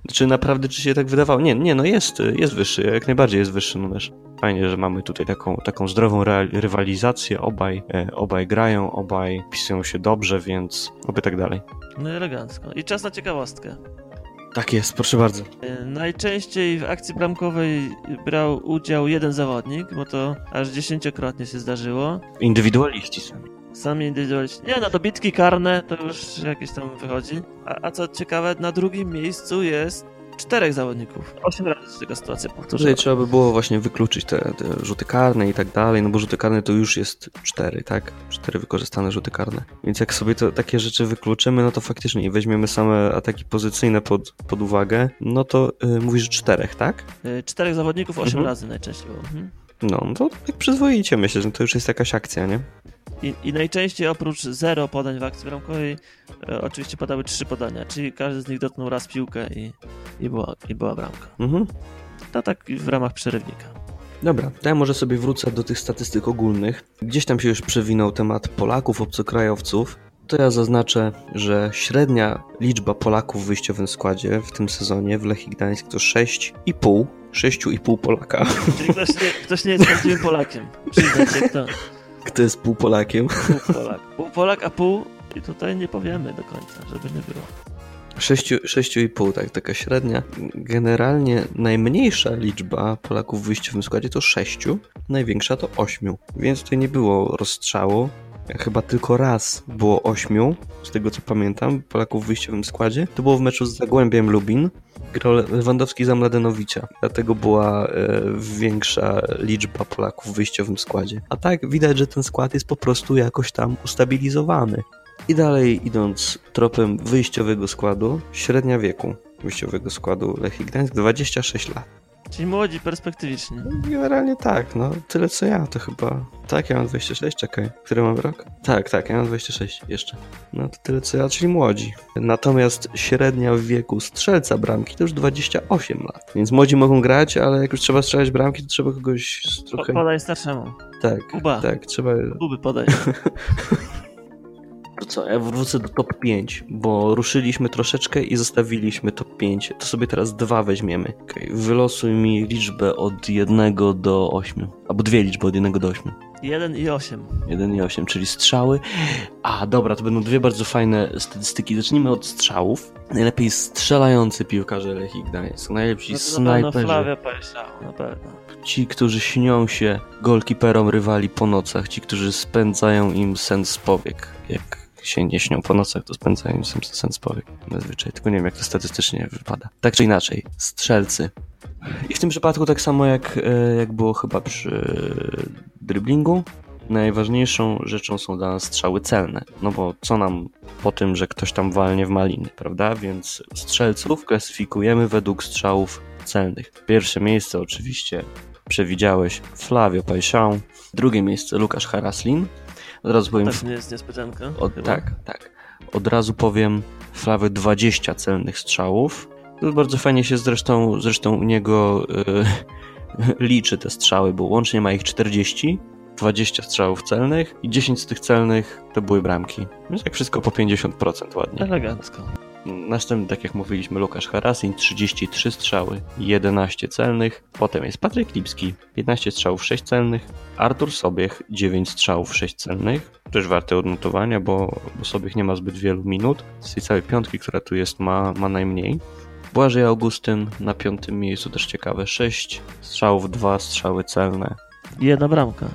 No? Czy naprawdę, czy się tak wydawało? Nie, nie, no jest, jest wyższy, jak najbardziej jest wyższy Nunes. Fajnie, że mamy tutaj taką, taką zdrową rywalizację, obaj, e, obaj grają, obaj pisują się dobrze, więc oby tak dalej. No elegancko. I czas na ciekawostkę. Tak jest, proszę bardzo. E, najczęściej w akcji bramkowej brał udział jeden zawodnik, bo to aż dziesięciokrotnie się zdarzyło. Indywidualiści sami. Sami indywidualiści. Nie, no dobitki karne to już jakieś tam wychodzi. A, a co ciekawe, na drugim miejscu jest czterech zawodników. Osiem razy się taka sytuacja powtórzy. Tutaj trzeba by było właśnie wykluczyć te, te, rzuty karne i tak dalej, no bo rzuty karne to już jest cztery, tak? Cztery wykorzystane rzuty karne. Więc jak sobie to, takie rzeczy wykluczymy, no to faktycznie weźmiemy same ataki pozycyjne pod, pod uwagę, no to yy, mówisz czterech, tak? Yy, czterech zawodników osiem mhm. razy najczęściej było. Mhm. No, no to tak przyzwoicie myślę, że to już jest jakaś akcja, nie? I, I, najczęściej oprócz zero podań w akcji bramkowej e, oczywiście padały trzy podania, czyli każdy z nich dotknął raz piłkę i, i, była, i była bramka. Mhm. To tak w ramach przerywnika. Dobra, to ja może sobie wrócę do tych statystyk ogólnych. Gdzieś tam się już przewinął temat Polaków, obcokrajowców. To ja zaznaczę, że średnia liczba Polaków w wyjściowym składzie w tym sezonie w Lechii Gdańsk to 6,5. 6,5 Polaka. Czyli ktoś nie, ktoś nie jest prawdziwym Polakiem. Przyznać się kto. Kto jest pół Polakiem? (laughs) Pół Polak. Pół Polak, a pół i tutaj nie powiemy do końca, żeby nie było. 6,5, tak, taka średnia. Generalnie najmniejsza liczba Polaków w wyjściowym składzie to 6, największa to 8, więc tutaj nie było rozstrzału. Chyba tylko raz było ośmiu, z tego co pamiętam, Polaków w wyjściowym składzie. To było w meczu z Zagłębiem Lubin. Grał Lewandowski za Mladenowicza, dlatego była e, większa liczba Polaków w wyjściowym składzie. A tak widać, że ten skład jest po prostu jakoś tam ustabilizowany. I dalej idąc tropem wyjściowego składu, średnia wieku wyjściowego składu Lechii Gdańsk 26 lat. Czyli młodzi, perspektywiczni. Generalnie tak, no tyle co ja, to chyba. Tak, ja mam 26, czekaj. Który mam rok? Tak, tak, ja mam 26 jeszcze. No to tyle co ja, czyli młodzi. Natomiast średnia w wieku strzelca bramki to już 28 lat. Więc młodzi mogą grać, ale jak już trzeba strzelać bramki, to trzeba kogoś trochę. podaj starszemu. Tak, Kuba. tak, trzeba. Buby podaj. (laughs) Co, ja wrócę do top 5, bo ruszyliśmy troszeczkę i zostawiliśmy top 5. To sobie teraz dwa weźmiemy. Okay. Wylosuj mi liczbę od 1 do 8. Albo dwie liczby od 1 do 8. 1 i 8. 1 i 8, czyli strzały. A dobra, to będą dwie bardzo fajne statystyki. Zacznijmy od strzałów. Najlepiej strzelający piłkarze Lechii Gdańsk. Najlepsi No to na pewno snajperzy. Flavia Pajszał, na pewno. Ci, którzy śnią się golkiperom rywali po nocach. Ci, którzy spędzają im sen z powiek. Jak się nie śnią po nocach, to spędzają sen, sen powiek. Zazwyczaj, tylko nie wiem, jak to statystycznie wypada. Tak czy inaczej, strzelcy. I w tym przypadku tak samo jak, e, jak było chyba przy driblingu, najważniejszą rzeczą są dla nas strzały celne. No bo co nam po tym, że ktoś tam walnie w maliny, prawda? Więc strzelców klasyfikujemy według strzałów celnych. Pierwsze miejsce oczywiście przewidziałeś Flavio Paixão, drugie miejsce Łukasz Haraslin. Od razu powiem... Tak nie jest niespodzianka. Tak, tak. Od razu powiem Flavio 20 celnych strzałów. To bardzo fajnie się zresztą, zresztą u niego y, (laughs) liczy te strzały, bo łącznie ma ich 40, 20 strzałów celnych i 10 z tych celnych to były bramki. Więc jak wszystko po 50% ładnie. Elegancko. Następny, tak jak mówiliśmy, Łukasz Harasin, 33 strzały, 11 celnych. Potem jest Patryk Lipski, 15 strzałów, 6 celnych. Artur Sobiech, 9 strzałów, 6 celnych. Też warte odnotowania, bo, bo Sobiech nie ma zbyt wielu minut. Z tej całej piątki, która tu jest, ma, ma najmniej. Błażej Augustyn na piątym miejscu, też ciekawe, 6 strzałów, 2 strzały celne. Jedna bramka.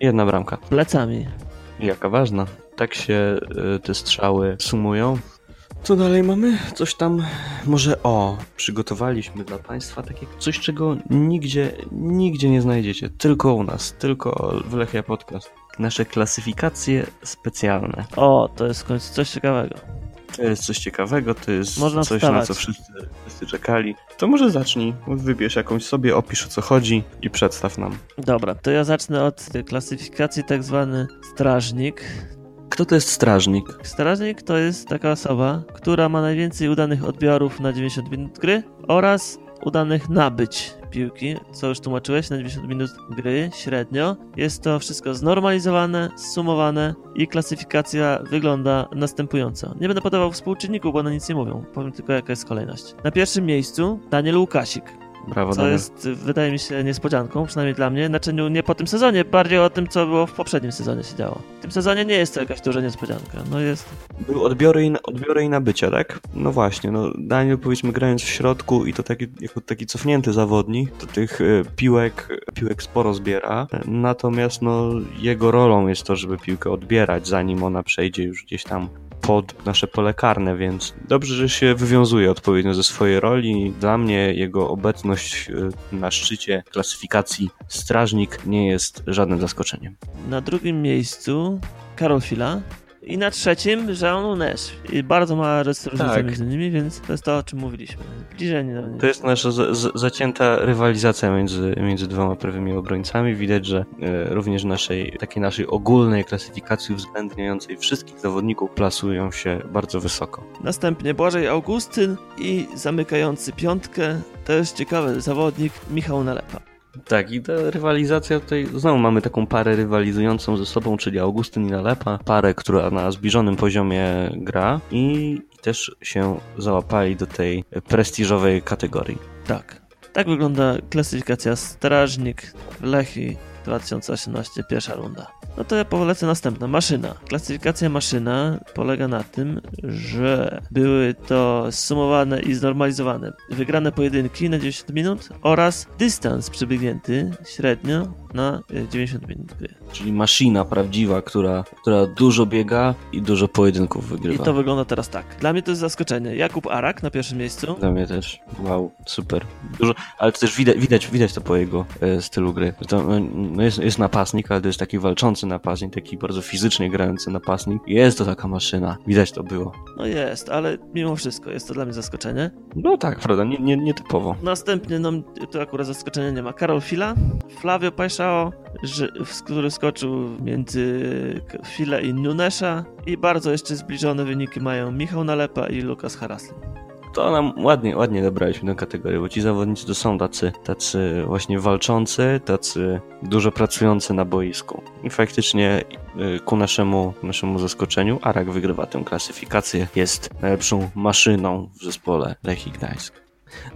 Jedna bramka. Plecami. Jaka ważna. Tak się y, te strzały sumują. Co dalej mamy? Coś tam, może o, przygotowaliśmy dla Państwa takie coś, czego nigdzie, nigdzie nie znajdziecie. Tylko u nas, tylko w Lechia Podcast. Nasze klasyfikacje specjalne. O, to jest w końcu coś ciekawego. To jest coś ciekawego, to jest Można coś, wstawać. na co wszyscy, wszyscy czekali. To może zacznij, wybierz jakąś sobie, opisz o co chodzi i przedstaw nam. Dobra, to ja zacznę od klasyfikacji tak zwany strażnik. Kto to jest strażnik? Strażnik to jest taka osoba, która ma najwięcej udanych odbiorów na 90 minut gry oraz udanych nabyć piłki, co już tłumaczyłeś, na 90 minut gry średnio. Jest to wszystko znormalizowane, zsumowane i klasyfikacja wygląda następująco. Nie będę podawał współczynników, bo one nic nie mówią. Powiem tylko jaka jest kolejność. Na pierwszym miejscu Daniel Łukasik, Brawo, co jest, wydaje mi się, niespodzianką, przynajmniej dla mnie. Znaczy nie po tym sezonie, bardziej o tym, co było w poprzednim sezonie się działo. W tym sezonie nie jest to jakaś duża niespodzianka. No jest Były odbiory i, odbiory i nabycia, tak? No właśnie, no Daniel powiedzmy grając w środku i to taki, jako taki cofnięty zawodnik, to tych e, piłek, piłek sporo zbiera, natomiast no jego rolą jest to, żeby piłkę odbierać, zanim ona przejdzie już gdzieś tam pod nasze pole karne, więc dobrze, że się wywiązuje odpowiednio ze swojej roli. Dla mnie jego obecność e, na szczycie klasyfikacji strażnik nie jest żadnym zaskoczeniem. Na drugim miejscu Karol Fila. I na trzecim Jean Nunes. I bardzo mała różnica Tak. między nimi, więc to jest to, o czym mówiliśmy. Zbliżenie do mnie. To jest nasza z, z, zacięta rywalizacja między, między dwoma prawymi obrońcami. Widać, że e, również w naszej takiej naszej ogólnej klasyfikacji uwzględniającej wszystkich zawodników plasują się bardzo wysoko. Następnie Błażej Augustyn i zamykający piątkę, też ciekawy zawodnik Michał Nalepa. Tak, i ta rywalizacja tutaj, znowu mamy taką parę rywalizującą ze sobą, czyli Augustyn i Nalepa, parę, która na zbliżonym poziomie gra i też się załapali do tej prestiżowej kategorii. Tak. Tak wygląda klasyfikacja Strażnik w Lechii 2018, pierwsza runda. No to ja polecę następna. Maszyna. Klasyfikacja maszyna polega na tym, że były to zsumowane i znormalizowane wygrane pojedynki na 90 minut oraz dystans przebiegnięty średnio na 90 minut gry. Czyli maszyna prawdziwa, która, która dużo biega i dużo pojedynków I wygrywa. to wygląda teraz tak. Dla mnie to jest zaskoczenie. Jakub Arak na pierwszym miejscu. Dla mnie też. Wow, super. Dużo, ale to też widać, widać, widać to po jego e, stylu gry. To, no, no jest, jest napastnik, ale to jest taki walczący napastnik, taki bardzo fizycznie grający napastnik. Jest to taka maszyna. Widać to było. No jest, ale mimo wszystko jest to dla mnie zaskoczenie. No tak, prawda, nie, nie, nietypowo. Następnie, no to akurat zaskoczenia nie ma. Karol Fila, Flavio w- który skoczył między Fila i Nunesza i bardzo jeszcze zbliżone wyniki mają Michał Nalepa i Lukas Haraslin. To nam ładnie, ładnie dobraliśmy tę kategorię, bo ci zawodnicy to są tacy, tacy właśnie walczący, tacy dużo pracujący na boisku. I faktycznie y, ku naszemu, naszemu zaskoczeniu Arak wygrywa tę klasyfikację, jest najlepszą maszyną w zespole Lechii Gdańsk.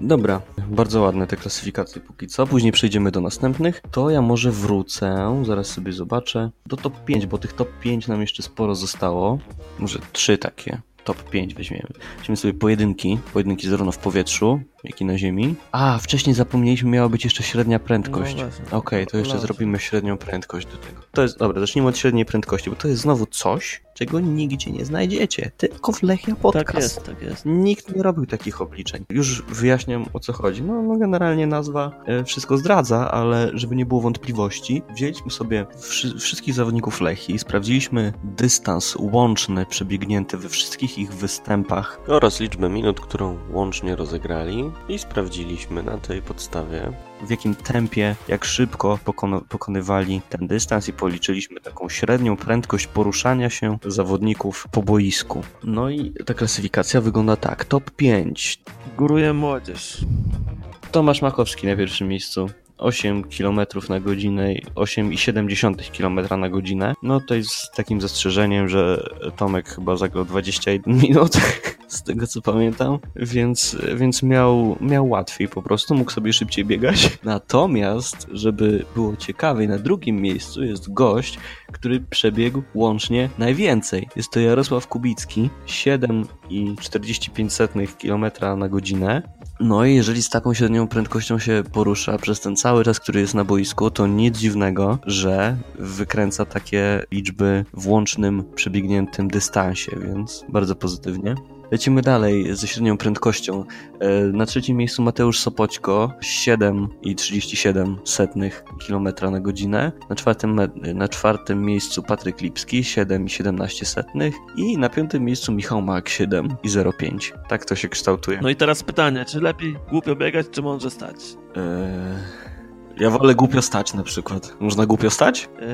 Dobra, bardzo ładne te klasyfikacje póki co. Później przejdziemy do następnych. To ja może wrócę, zaraz sobie zobaczę, do top 5, bo tych top 5 nam jeszcze sporo zostało. Może trzy takie. Top 5 weźmiemy. Weźmiemy sobie pojedynki. Pojedynki zarówno w powietrzu, jak i na ziemi. A, wcześniej zapomnieliśmy, miała być jeszcze średnia prędkość. No. Okej, to jeszcze zrobimy średnią prędkość do tego. To jest, dobra, zacznijmy od średniej prędkości, bo to jest znowu coś, czego nigdzie nie znajdziecie. Tylko w Lechia Podcast. Tak jest, tak jest. Nikt nie robił takich obliczeń. Już wyjaśniam o co chodzi. No, no generalnie nazwa e, wszystko zdradza, ale żeby nie było wątpliwości, wzięliśmy sobie wszy wszystkich zawodników Lechii sprawdziliśmy dystans łączny przebiegnięty we wszystkich ich występach oraz liczbę minut, którą łącznie rozegrali i sprawdziliśmy na tej podstawie w jakim tempie, jak szybko pokonywali ten dystans i policzyliśmy taką średnią prędkość poruszania się zawodników po boisku. No i ta klasyfikacja wygląda tak. Top 5. Góruje młodzież. Tomasz Machowski na pierwszym miejscu. 8 km na godzinę, i 8,7 km na godzinę. No to jest z takim zastrzeżeniem, że Tomek chyba zagrał 21 (laughs) minut, z tego co pamiętam, więc, więc miał, miał łatwiej po prostu, mógł sobie szybciej biegać. (laughs) Natomiast, żeby było ciekawiej, na drugim miejscu jest gość, który przebiegł łącznie najwięcej. Jest to Jarosław Kubicki, 7,45 km na godzinę. No i jeżeli z taką średnią prędkością się porusza przez ten cały czas, który jest na boisku, to nic dziwnego, że wykręca takie liczby w łącznym przebiegniętym dystansie, więc bardzo pozytywnie. Lecimy dalej ze średnią prędkością. E, Na trzecim miejscu Mateusz Sopoćko 7,37 km na godzinę. Na czwartym, me- na czwartym miejscu Patryk Lipski 7,17 i na piątym miejscu Michał Mak 7,05. Tak to się kształtuje. No i teraz pytanie, czy lepiej głupio biegać, czy mądrze stać? Eee, ja wolę głupio stać na przykład. Można głupio stać? Eee,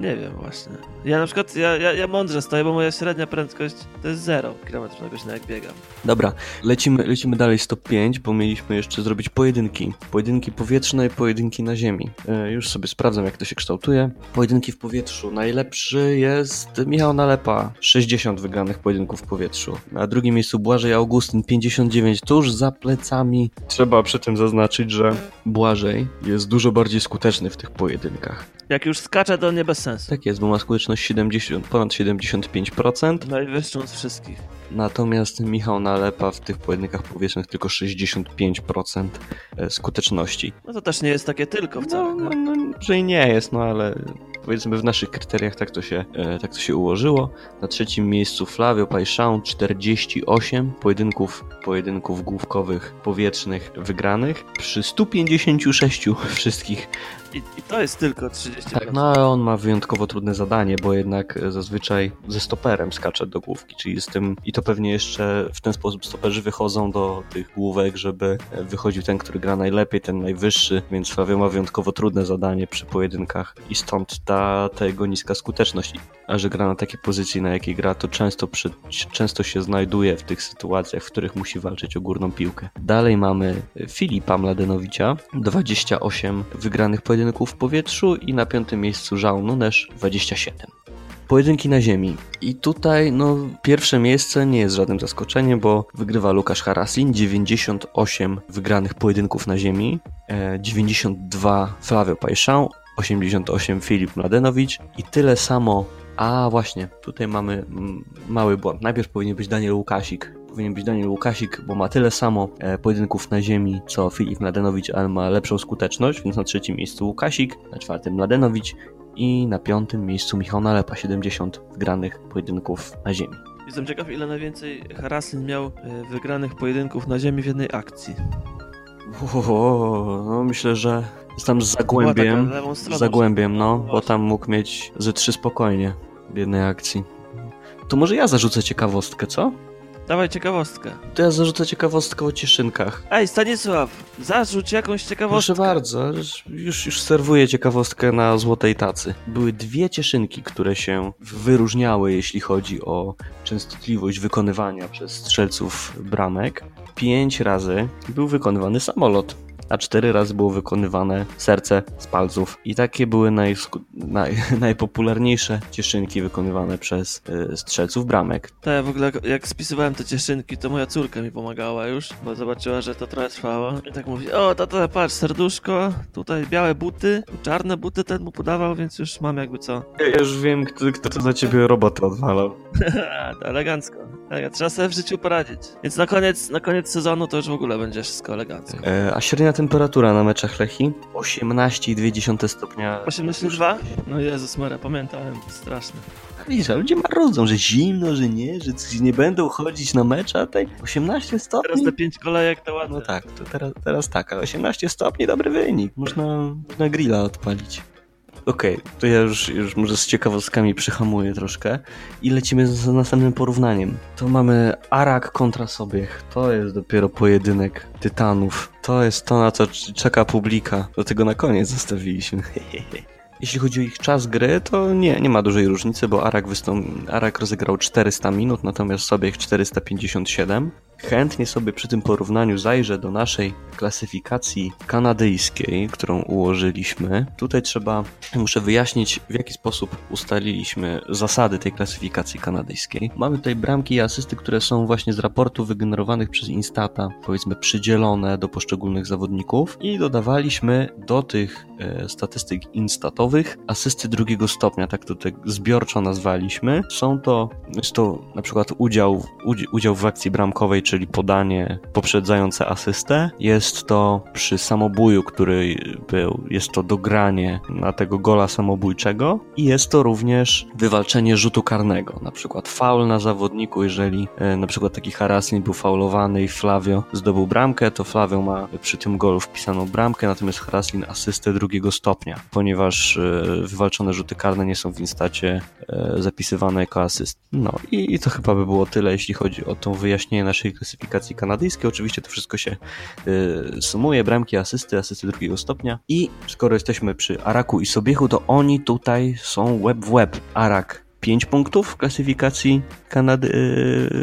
nie wiem właśnie. Ja na przykład, ja, ja, ja mądrze stoję, bo moja średnia prędkość to jest 0 km na godzinę jak biegam. Dobra, lecimy, lecimy dalej z top 5, bo mieliśmy jeszcze zrobić pojedynki. Pojedynki powietrzne i pojedynki na ziemi. E, już sobie sprawdzam, jak to się kształtuje. Pojedynki w powietrzu. Najlepszy jest Michał Nalepa, 60 wygranych pojedynków w powietrzu. Na drugim miejscu Błażej Augustyn, 59, tuż za plecami. Trzeba przy tym zaznaczyć, że Błażej jest dużo bardziej skuteczny w tych pojedynkach. Jak już skaczę, to nie bez sensu. Tak jest, bo ma skuteczność 70, ponad 75%. Najwyższą z wszystkich. Natomiast Michał Nalepa w tych pojedynkach powietrznych tylko 65% e, skuteczności. No to też nie jest takie tylko wcale. No, nie? no, no, że i nie jest, no ale powiedzmy w naszych kryteriach tak to się, e, tak to się ułożyło. Na trzecim miejscu Flavio Paixão 48 pojedynków, pojedynków główkowych powietrznych wygranych przy 156 (laughs) wszystkich I, I to jest tylko 30%. tak, no ale on ma wyjątkowo trudne zadanie, bo jednak e, zazwyczaj ze stoperem skacze do główki, czyli z tym i to pewnie jeszcze w ten sposób stoperzy wychodzą do tych główek, żeby e, wychodził ten, który gra najlepiej, ten najwyższy, więc Flavio ma wyjątkowo trudne zadanie przy pojedynkach i stąd ta, ta jego niska skuteczność. A że gra na takiej pozycji, na jakiej gra, to często, przy, często się znajduje w tych sytuacjach, w których musi walczyć o górną piłkę. Dalej mamy Filipa Mladenowicza, 28 wygranych pojedynków w powietrzu i na piątym miejscu Żał Nunes, 27. Pojedynki na ziemi. I tutaj, no, pierwsze miejsce nie jest żadnym zaskoczeniem, bo wygrywa Łukasz Haraslin, 98 wygranych pojedynków na ziemi, e, 92 Flavio Paixão 88 Filip Mladenowicz i tyle samo. A właśnie, tutaj mamy mm, mały błąd. Najpierw powinien być Daniel Łukasik. Powinien być Daniel Łukasik, bo ma tyle samo e, pojedynków na ziemi, co Filip Mladenowicz, ale ma lepszą skuteczność, więc na trzecim miejscu Łukasik, na czwartym Mladenowicz i na piątym miejscu Michał Nalepa, 70 wygranych pojedynków na ziemi. Jestem ciekaw, ile najwięcej Haraslin miał e, wygranych pojedynków na ziemi w jednej akcji. O, no myślę, że jest tam z Zagłębiem, z Zagłębiem, no, bo tam mógł mieć ze trzy spokojnie w jednej akcji. To może ja zarzucę ciekawostkę, co? Dawaj ciekawostkę. To ja zarzucę ciekawostkę o cieszynkach. Ej, Stanisław, zarzuć jakąś ciekawostkę. Proszę bardzo, już, już serwuję ciekawostkę na złotej tacy. Były dwie cieszynki, które się wyróżniały, jeśli chodzi o częstotliwość wykonywania przez strzelców bramek. Pięć razy był wykonywany samolot, a cztery razy było wykonywane serce z palców. I takie były najsku- naj, (laughs) najpopularniejsze cieszynki wykonywane przez y, strzelców bramek. To ja w ogóle jak- jak spisywałem te cieszynki, to moja córka mi pomagała już, bo zobaczyła, że to trochę trwało. I tak mówi, o tato, patrz, serduszko, tutaj białe buty, czarne buty ten mu podawał, więc już mam jakby co. (laughs) Ja już wiem, kto, kto to za ciebie robotę odwalał. to elegancko. Elegancko. Trzeba sobie w życiu poradzić. Więc na koniec, na koniec sezonu to już w ogóle będzie wszystko elegancko. E, a średnia temperatura na meczach Lechi 18,2 stopnia. 82? No Jezus Maria, pamiętałem, straszne. Widzisz, a ludzie marudzą, że zimno, że nie, że nie będą chodzić na mecz, a tutaj 18 stopni. Teraz te pięć kolejek to ładne. No tak, to teraz, teraz tak, a 18 stopni, dobry wynik. Można, można grilla odpalić. Okej, to ja już, już może z ciekawostkami przyhamuję troszkę i lecimy z następnym porównaniem. To mamy Arak kontra Sobiech. To jest dopiero pojedynek tytanów. To jest to, na co czeka publika. Do tego na koniec zostawiliśmy. (laughs) Jeśli chodzi o ich czas gry, to nie, nie ma dużej różnicy, bo Arak, wystąp... Arak rozegrał 400 minut, natomiast Sobiech 457. Chętnie sobie przy tym porównaniu zajrzę do naszej klasyfikacji kanadyjskiej, którą ułożyliśmy. Tutaj trzeba, muszę wyjaśnić, w jaki sposób ustaliliśmy zasady tej klasyfikacji kanadyjskiej. Mamy tutaj bramki i asysty, które są właśnie z raportów wygenerowanych przez Instata, powiedzmy przydzielone do poszczególnych zawodników i dodawaliśmy do tych e, statystyk instatowych asysty drugiego stopnia, tak to tak zbiorczo nazwaliśmy. Są to, jest to na przykład udział, udzi- udział w akcji bramkowej, czyli podanie poprzedzające asystę. Jest to przy samobuju, który był, jest to dogranie na tego gola samobójczego i jest to również wywalczenie rzutu karnego, na przykład faul na zawodniku, jeżeli e, na przykład taki Haraslin był faulowany i Flavio zdobył bramkę, to Flavio ma przy tym golu wpisaną bramkę, natomiast Haraslin asystę drugiego stopnia, ponieważ e, wywalczone rzuty karne nie są w instacie e, zapisywane jako asyst. No i, i to chyba by było tyle, jeśli chodzi o to wyjaśnienie naszej klasyfikacji kanadyjskiej. Oczywiście to wszystko się e, sumuje, bramki, asysty, asysty drugiego stopnia i skoro jesteśmy przy Araku i Sobiechu, to oni tutaj są web w web. Arak 5 punktów w klasyfikacji Kanady,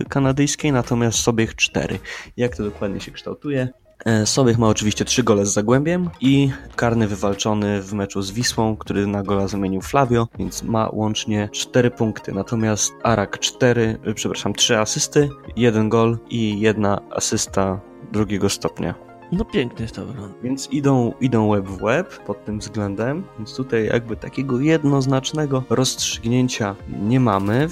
e, kanadyjskiej, natomiast Sobiech 4. Jak to dokładnie się kształtuje? E, Sobiech ma oczywiście 3 gole z Zagłębiem i karny wywalczony w meczu z Wisłą, który na gola zamienił Flavio, więc ma łącznie 4 punkty. Natomiast Arak 4, e, przepraszam, 3 asysty, 1 gol i jedna asysta drugiego stopnia. No pięknie to wygląda. Więc idą, idą web w web pod tym względem, więc tutaj jakby takiego jednoznacznego rozstrzygnięcia nie mamy.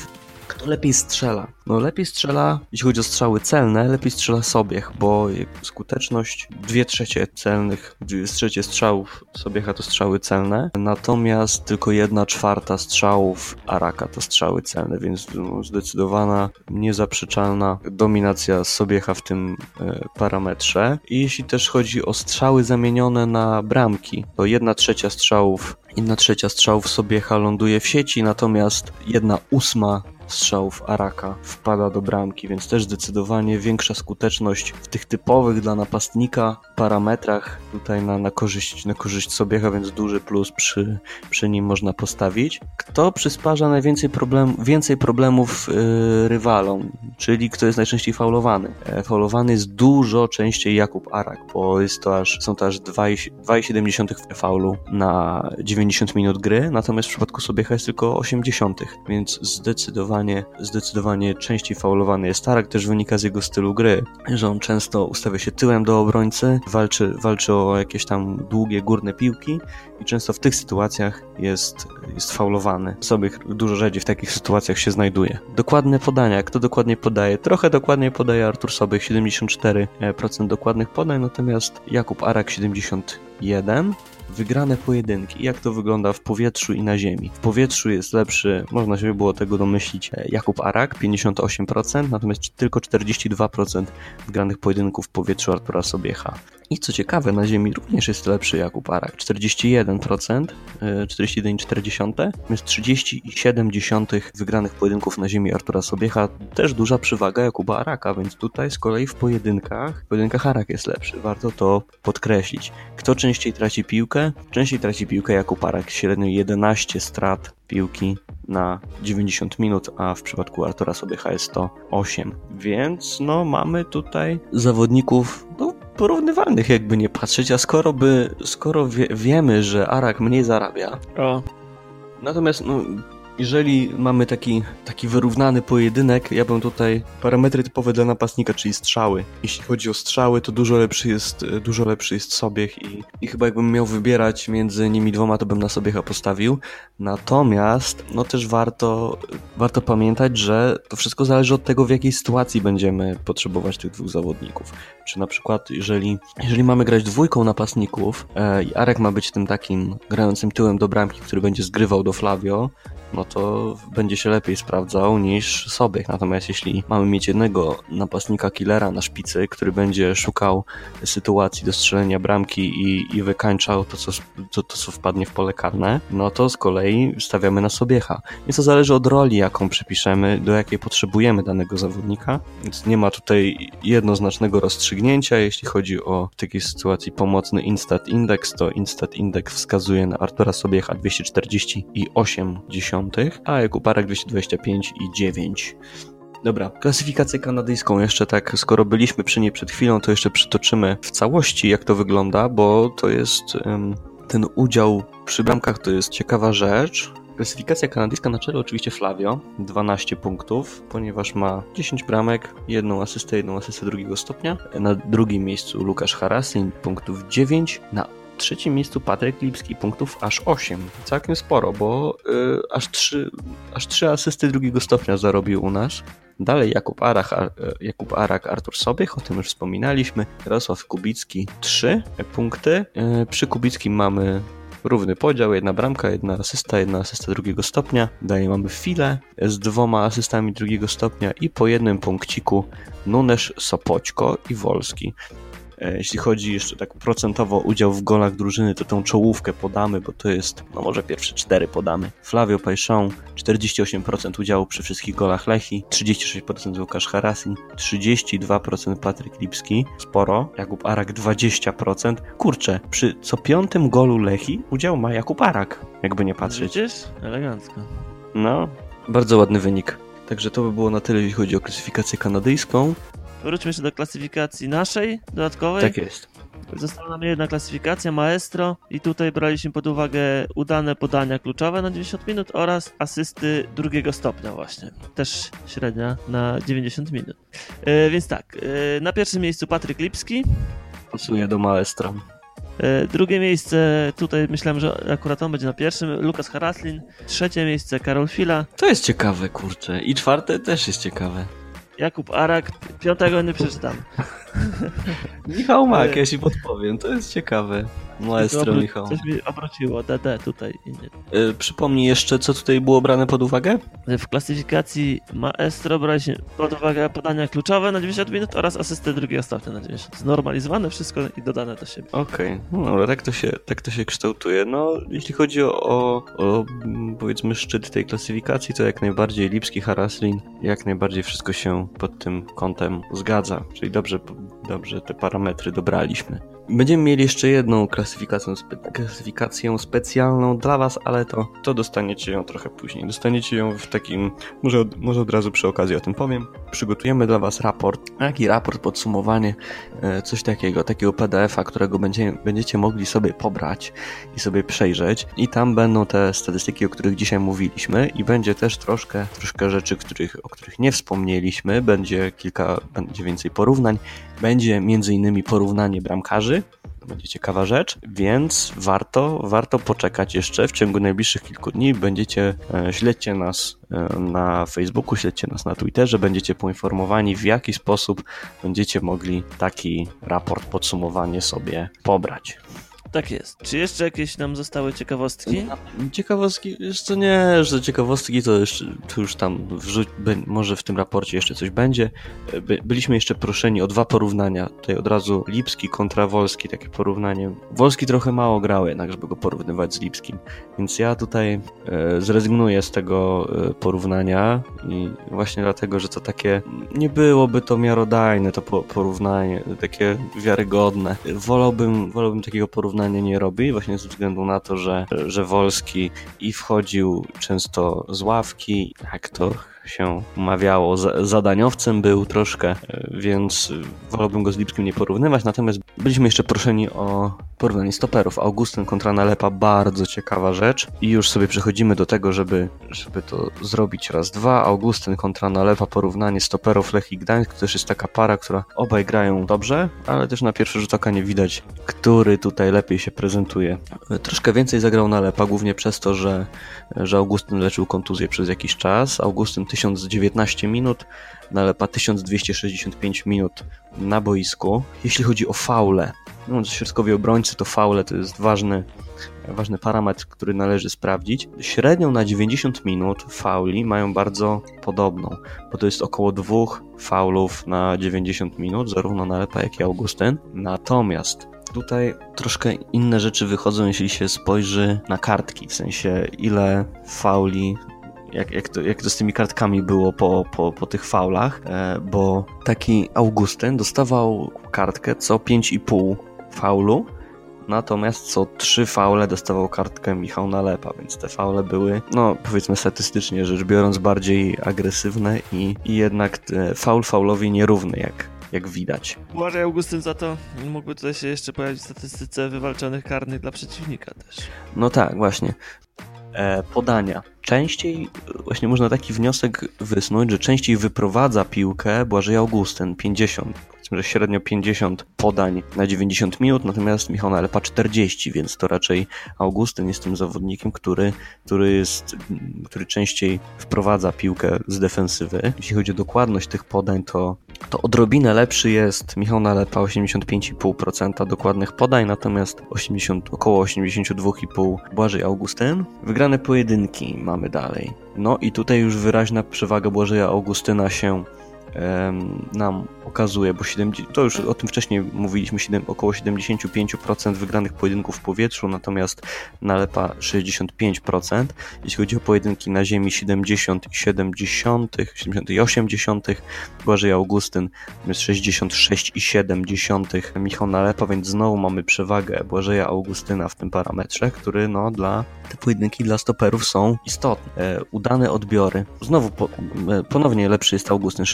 Kto lepiej strzela? No lepiej strzela, jeśli chodzi o strzały celne, lepiej strzela Sobiech, bo skuteczność dwie trzecie celnych, dwie trzecie strzałów Sobiecha to strzały celne, natomiast tylko jedna czwarta strzałów Araka to strzały celne, więc no, zdecydowana, niezaprzeczalna dominacja Sobiecha w tym e, parametrze. I jeśli też chodzi o strzały zamienione na bramki, to jedna trzecia strzałów Jedna trzecia strzałów Sobiecha ląduje w sieci, natomiast jedna ósma strzałów Araka wpada do bramki, więc też zdecydowanie większa skuteczność w tych typowych dla napastnika parametrach tutaj na, na, korzyść, na korzyść Sobiecha, więc duży plus przy, przy nim można postawić. Kto przysparza najwięcej problem, więcej problemów yy, rywalom, czyli kto jest najczęściej faulowany? E, faulowany jest dużo częściej Jakub Arak, bo jest to aż, są to aż 2,7 faulu na 90 minut gry, natomiast w przypadku Sobiecha jest tylko 80, więc zdecydowanie zdecydowanie, zdecydowanie częściej faulowany jest Tarak, też wynika z jego stylu gry, że on często ustawia się tyłem do obrońcy, walczy, walczy o jakieś tam długie, górne piłki i często w tych sytuacjach jest, jest faulowany. Sobie dużo rzadziej w takich sytuacjach się znajduje. Dokładne podania, kto dokładnie podaje? Trochę dokładnie podaje Artur Sobych, 74% dokładnych podań, natomiast Jakub Arak 71%. Wygrane pojedynki. Jak to wygląda w powietrzu i na ziemi? W powietrzu jest lepszy, można się było tego domyślić, e, Jakub Arak 58%, natomiast tylko 42% wygranych pojedynków w powietrzu Artura Sobiecha. I co ciekawe, na ziemi również jest lepszy Jakub Arak. 41%, 41,4, jest 30,7 wygranych pojedynków na ziemi Artura Sobiecha. Też duża przywaga Jakuba Araka, więc tutaj z kolei w pojedynkach, w pojedynkach Arak jest lepszy. Warto to podkreślić. Kto częściej traci piłkę? Częściej traci piłkę Jakub Arak. Średnio 11 strat piłki na 90 minut, a w przypadku Artura Sobiecha jest to 8. Więc no mamy tutaj zawodników no, porównywalnych jakby nie patrzeć, a skoro by, skoro wie, wiemy, że Arak mniej zarabia, O, natomiast no, jeżeli mamy taki, taki wyrównany pojedynek, ja bym tutaj parametry typowe dla napastnika, czyli strzały. Jeśli chodzi o strzały, to dużo lepszy jest, dużo lepszy jest Sobiech i, i chyba jakbym miał wybierać między nimi dwoma, to bym na Sobiecha postawił. Natomiast, no też warto, warto pamiętać, że to wszystko zależy od tego, w jakiej sytuacji będziemy potrzebować tych dwóch zawodników. Czy na przykład, jeżeli, jeżeli mamy grać dwójką napastników e, i Arek ma być tym takim grającym tyłem do bramki, który będzie zgrywał do Flavio, no to będzie się lepiej sprawdzał niż Sobiech. Natomiast jeśli mamy mieć jednego napastnika killera na szpicy, który będzie szukał sytuacji do strzelenia bramki i, i wykańczał to co, to, to, co wpadnie w pole karne, no to z kolei stawiamy na Sobiecha. Więc to zależy od roli, jaką przypiszemy, do jakiej potrzebujemy danego zawodnika. Więc nie ma tutaj jednoznacznego rozstrzygnięcia. Jeśli chodzi o w takiej sytuacji pomocny Instat Index, to Instat Index wskazuje na Artura Sobiecha 248,10, a Jakub Arek 225 i 9. Dobra, klasyfikację kanadyjską jeszcze tak, skoro byliśmy przy niej przed chwilą, to jeszcze przytoczymy w całości, jak to wygląda, bo to jest ten udział przy bramkach to jest ciekawa rzecz. Klasyfikacja kanadyjska na czele oczywiście Flavio, 12 punktów, ponieważ ma 10 bramek, jedną asystę, jedną asystę drugiego stopnia. Na drugim miejscu Łukasz Harasin, punktów 9. Na trzecim miejscu Patryk Lipski, punktów aż 8. Całkiem sporo, bo yy, aż, 3, aż 3 asysty drugiego stopnia zarobił u nas. Dalej Jakub Arak, Jakub Arak, Artur Sobiech, o tym już wspominaliśmy. Jarosław Kubicki 3 punkty. Przy Kubickim mamy równy podział, jedna bramka, jedna asysta, jedna asysta drugiego stopnia. Dalej mamy File z dwoma asystami drugiego stopnia i po jednym punkciku Nunesz, Sopoćko i Wolski. Jeśli chodzi jeszcze tak procentowo udział w golach drużyny, to tą czołówkę podamy, bo to jest, no może pierwsze cztery podamy. Flavio Pajszon, 48% udziału przy wszystkich golach Lechi, 36% Łukasz Harasin, 32% Patryk Lipski, sporo, Jakub Arak 20%. Kurczę, przy co piątym golu Lechi udział ma Jakub Arak, jakby nie patrzeć. Widzisz? Elegancko. No, bardzo ładny wynik. Także to by było na tyle, jeśli chodzi o klasyfikację kanadyjską. Wróćmy jeszcze do klasyfikacji naszej, dodatkowej. Tak jest. Została nam jedna klasyfikacja, maestro i tutaj braliśmy pod uwagę udane podania kluczowe na 90 minut oraz asysty drugiego stopnia właśnie. Też średnia na 90 minut. E, więc tak, e, na pierwszym miejscu Patryk Lipski. Pasuje do maestra. E, drugie miejsce, tutaj myślałem, że akurat on będzie na pierwszym, Lukas Haraslin. Trzecie miejsce Karol Fila. To jest ciekawe, kurczę. I czwarte też jest ciekawe. Jakub Arak, piątego nie przeczytam. (laughs) Michał Mak, ja ci podpowiem, to jest ciekawe. Maestro Obro- Michał. Coś mi obróciło, DD tutaj. i nie. Y, przypomnij jeszcze, co tutaj było brane pod uwagę? W klasyfikacji maestro braliśmy pod uwagę podania kluczowe na 90 minut oraz asystę drugiego stopnia na 90. Znormalizowane wszystko i dodane do siebie. Okej, no dobra, tak to, się, tak to się kształtuje. No, jeśli chodzi o, o, powiedzmy szczyt tej klasyfikacji, to jak najbardziej Lipski, Haraslin, jak najbardziej wszystko się pod tym kątem zgadza. Czyli dobrze, dobrze te parametry dobraliśmy. Będziemy mieli jeszcze jedną klasyfikację, spe, klasyfikację specjalną dla Was, ale to, to dostaniecie ją trochę później. Dostaniecie ją w takim, może od, może od razu przy okazji o tym powiem. Przygotujemy dla Was raport, jaki raport, podsumowanie, e, coś takiego, takiego PDF-a, którego będzie, będziecie mogli sobie pobrać i sobie przejrzeć. I tam będą te statystyki, o których dzisiaj mówiliśmy, i będzie też troszkę, troszkę rzeczy, których, o których nie wspomnieliśmy. Będzie kilka, będzie więcej porównań. Będzie między innymi porównanie bramkarzy, to będzie ciekawa rzecz, więc warto, warto poczekać jeszcze w ciągu najbliższych kilku dni. Będziecie, e, śledźcie nas e, na Facebooku, śledźcie nas na Twitterze, będziecie poinformowani w jaki sposób będziecie mogli taki raport, podsumowanie sobie pobrać. Tak jest. Czy jeszcze jakieś nam zostały ciekawostki? Ciekawostki, jeszcze nie, że ciekawostki to, jeszcze, to już tam wrzuć, może w tym raporcie jeszcze coś będzie. By, byliśmy jeszcze proszeni o dwa porównania. Tutaj od razu Lipski kontra Wolski, takie porównanie. Wolski trochę mało grał jednak, żeby go porównywać z Lipskim, więc ja tutaj e, zrezygnuję z tego e, porównania i właśnie dlatego, że to takie nie byłoby to miarodajne to po, porównanie, takie wiarygodne. Wolałbym, wolałbym takiego porównania nie robi, właśnie ze względu na to, że, że Wolski i wchodził często z ławki, jak to się mawiało, zadaniowcem był troszkę, więc wolałbym go z Lipskim nie porównywać, natomiast byliśmy jeszcze proszeni o porównanie stoperów. Augustyn kontra Nalepa, bardzo ciekawa rzecz i już sobie przechodzimy do tego, żeby, żeby to zrobić raz, dwa. Augustyn kontra Nalepa, porównanie stoperów Lech i Gdańsk, to też jest taka para, która obaj grają dobrze, ale też na pierwszy rzut oka nie widać, który tutaj lepiej się prezentuje. Troszkę więcej zagrał Nalepa, głównie przez to, że, że Augustyn leczył kontuzję przez jakiś czas. Augustyn 1019 minut, Nalepa 1265 minut na boisku. Jeśli chodzi o faule, no, środkowi obrońcy to faule to jest ważny, ważny parametr, który należy sprawdzić. Średnią na 90 minut fauli mają bardzo podobną, bo to jest około dwóch faulów na 90 minut, zarówno Nalepa, jak i Augustyn. Natomiast tutaj troszkę inne rzeczy wychodzą, jeśli się spojrzy na kartki, w sensie ile fauli jak, jak, to, jak to z tymi kartkami było po, po, po tych faulach, e, bo taki Augustyn dostawał kartkę co 5,5 faulu, natomiast co 3 faule dostawał kartkę Michał Nalepa, więc te faule były, no powiedzmy statystycznie rzecz biorąc, bardziej agresywne i, i jednak faul faulowi nierówny, jak, jak widać. Uważaj Augustyn za to, mógłby tutaj się jeszcze pojawić w statystyce wywalczonych karnych dla przeciwnika też. No tak, właśnie. E, podania. Częściej, właśnie można taki wniosek wysnuć, że częściej wyprowadza piłkę Błażej Augustyn, 50 powiedzmy, że średnio 50 podań na 90 minut, natomiast Michał Nalepa 40, więc to raczej Augustyn jest tym zawodnikiem, który, który, jest, który częściej wprowadza piłkę z defensywy. Jeśli chodzi o dokładność tych podań, to, to odrobinę lepszy jest Michał Nalepa, 85,5% dokładnych podań, natomiast 80, około 82,5% Błażej Augustyn. Wygrane pojedynki mamy dalej. No i tutaj już wyraźna przewaga Błażeja Augustyna się nam okazuje, bo 70, to już o tym wcześniej mówiliśmy, 7, około 75% wygranych pojedynków w powietrzu, natomiast nalepa 65%. Jeśli chodzi o pojedynki na ziemi 70 i 70, 70 i 80, Błażej Augustyn jest 66 i 70 Michał Nalepa, więc znowu mamy przewagę Błażeja Augustyna w tym parametrze, który no dla te pojedynki dla stoperów są istotne. E, udane odbiory. Znowu po, e, ponownie lepszy jest Augustyn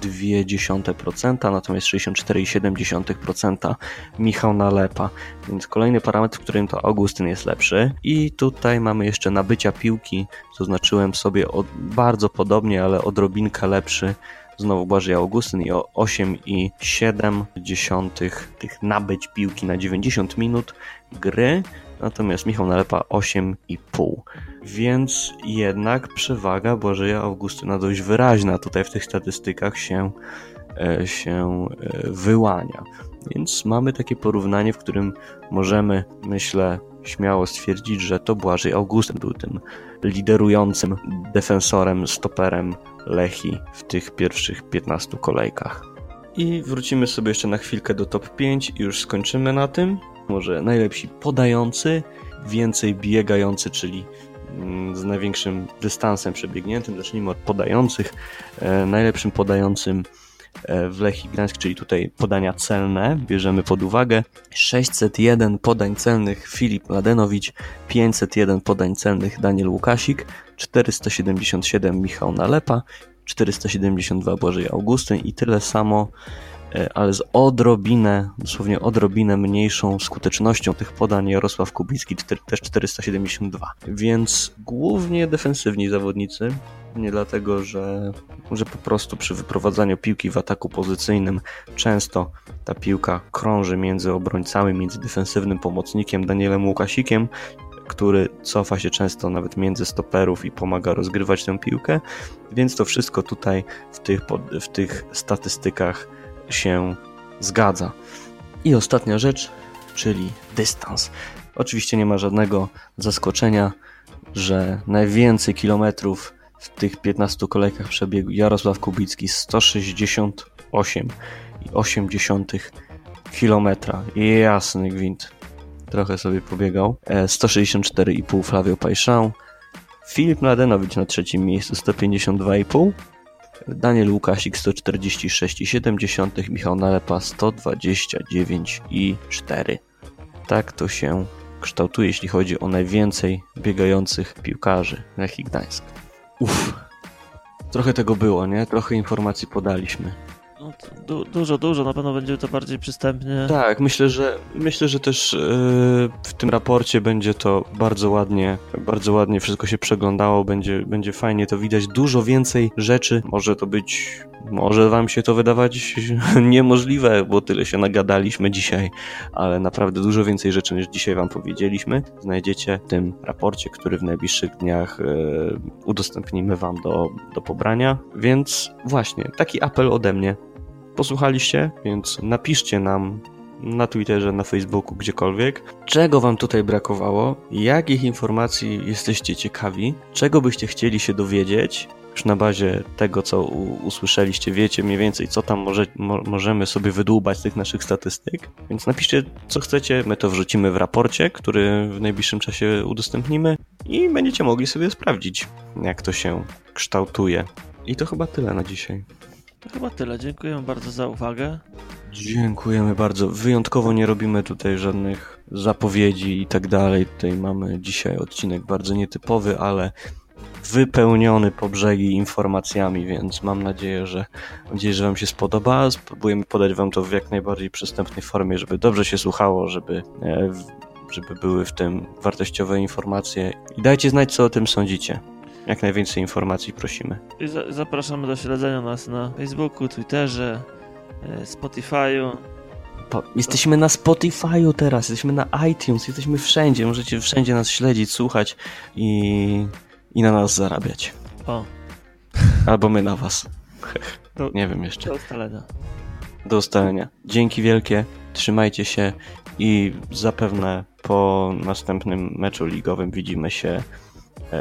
69,2%, natomiast 64,7% Michał Nalepa. Więc kolejny parametr, w którym to Augustyn jest lepszy. I tutaj mamy jeszcze nabycia piłki. Zaznaczyłem sobie od, bardzo podobnie, ale odrobinkę lepszy znowu Błażej Augustyn i o 8,7 tych nabyć piłki na 90 minut gry natomiast Michał Nalepa 8,5. Więc jednak przewaga Błażeja Augustyna dość wyraźna tutaj w tych statystykach się, e, się e, wyłania. Więc mamy takie porównanie, w którym możemy, myślę, śmiało stwierdzić, że to Błażej Augustyn był tym liderującym defensorem, stoperem Lechi w tych pierwszych 15 kolejkach. I wrócimy sobie jeszcze na chwilkę do top 5 i już skończymy na tym może najlepsi podający, więcej biegający, czyli mm, z największym dystansem przebiegniętym. Zacznijmy od podających. E, najlepszym podającym e, w Lechii Gdańsk, czyli tutaj podania celne, bierzemy pod uwagę. 601 podań celnych Filip Ladenowicz, 501 podań celnych Daniel Łukasik, 477 Michał Nalepa, 472 Błażej Augustyn i tyle samo ale z odrobinę, dosłownie odrobinę mniejszą skutecznością tych podań Jarosław Kubicki, też 472. Więc głównie defensywni zawodnicy, nie dlatego, że, że po prostu przy wyprowadzaniu piłki w ataku pozycyjnym często ta piłka krąży między obrońcami, między defensywnym pomocnikiem Danielem Łukasikiem, który cofa się często nawet między stoperów i pomaga rozgrywać tę piłkę, więc to wszystko tutaj w tych, w tych statystykach się zgadza. I ostatnia rzecz, czyli dystans. Oczywiście nie ma żadnego zaskoczenia, że najwięcej kilometrów w tych 15 kolejkach przebiegł Jarosław Kubicki 168,8 kilometra. Jasny gwint. Trochę sobie pobiegał. 164,5 e, Flavio Paixão. Filip Mladenowicz na trzecim miejscu 152,5 Daniel Łukasik 146,7, Michał Nalepa 129,4. Tak to się kształtuje, jeśli chodzi o najwięcej biegających piłkarzy Lechii Gdańsk. Uff, trochę tego było, nie? Trochę informacji podaliśmy. No, du dużo, dużo, na pewno będzie to bardziej przystępnie. Tak, myślę, że myślę, że też yy, w tym raporcie będzie to bardzo ładnie, bardzo ładnie wszystko się przeglądało, będzie, będzie fajnie to widać, dużo więcej rzeczy, może to być może wam się to wydawać (laughs) niemożliwe, bo tyle się nagadaliśmy dzisiaj, ale naprawdę dużo więcej rzeczy niż dzisiaj wam powiedzieliśmy znajdziecie w tym raporcie, który w najbliższych dniach yy, udostępnimy wam do, do pobrania. Więc właśnie, taki apel ode mnie posłuchaliście, więc napiszcie nam na Twitterze, na Facebooku, gdziekolwiek, czego Wam tutaj brakowało, jakich informacji jesteście ciekawi, czego byście chcieli się dowiedzieć. Już na bazie tego, co usłyszeliście, wiecie mniej więcej, co tam może, mo możemy sobie wydłubać z tych naszych statystyk. Więc napiszcie, co chcecie, my to wrzucimy w raporcie, który w najbliższym czasie udostępnimy i będziecie mogli sobie sprawdzić, jak to się kształtuje. I to chyba tyle na dzisiaj. To chyba tyle. Dziękuję bardzo za uwagę. Dziękujemy bardzo. Wyjątkowo nie robimy tutaj żadnych zapowiedzi i tak dalej. Tutaj mamy dzisiaj odcinek bardzo nietypowy, ale wypełniony po brzegi informacjami, więc mam nadzieję, że nadzieję, że Wam się spodoba. Spróbujemy podać Wam to w jak najbardziej przystępnej formie, żeby dobrze się słuchało, żeby, e, żeby były w tym wartościowe informacje. I dajcie znać, co o tym sądzicie. Jak najwięcej informacji prosimy. I zapraszamy do śledzenia nas na Facebooku, Twitterze, e, Spotify'u. Po, jesteśmy na Spotify'u teraz, jesteśmy na iTunes, jesteśmy wszędzie. Możecie wszędzie nas śledzić, słuchać i, i na nas zarabiać. O. (laughs) Albo my na was. Do, Nie wiem jeszcze. Do ustalenia. Do ustalenia. Dzięki wielkie, trzymajcie się i zapewne po następnym meczu ligowym widzimy się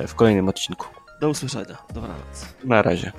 w kolejnym odcinku. Do usłyszenia. Dobranoc. Na razie.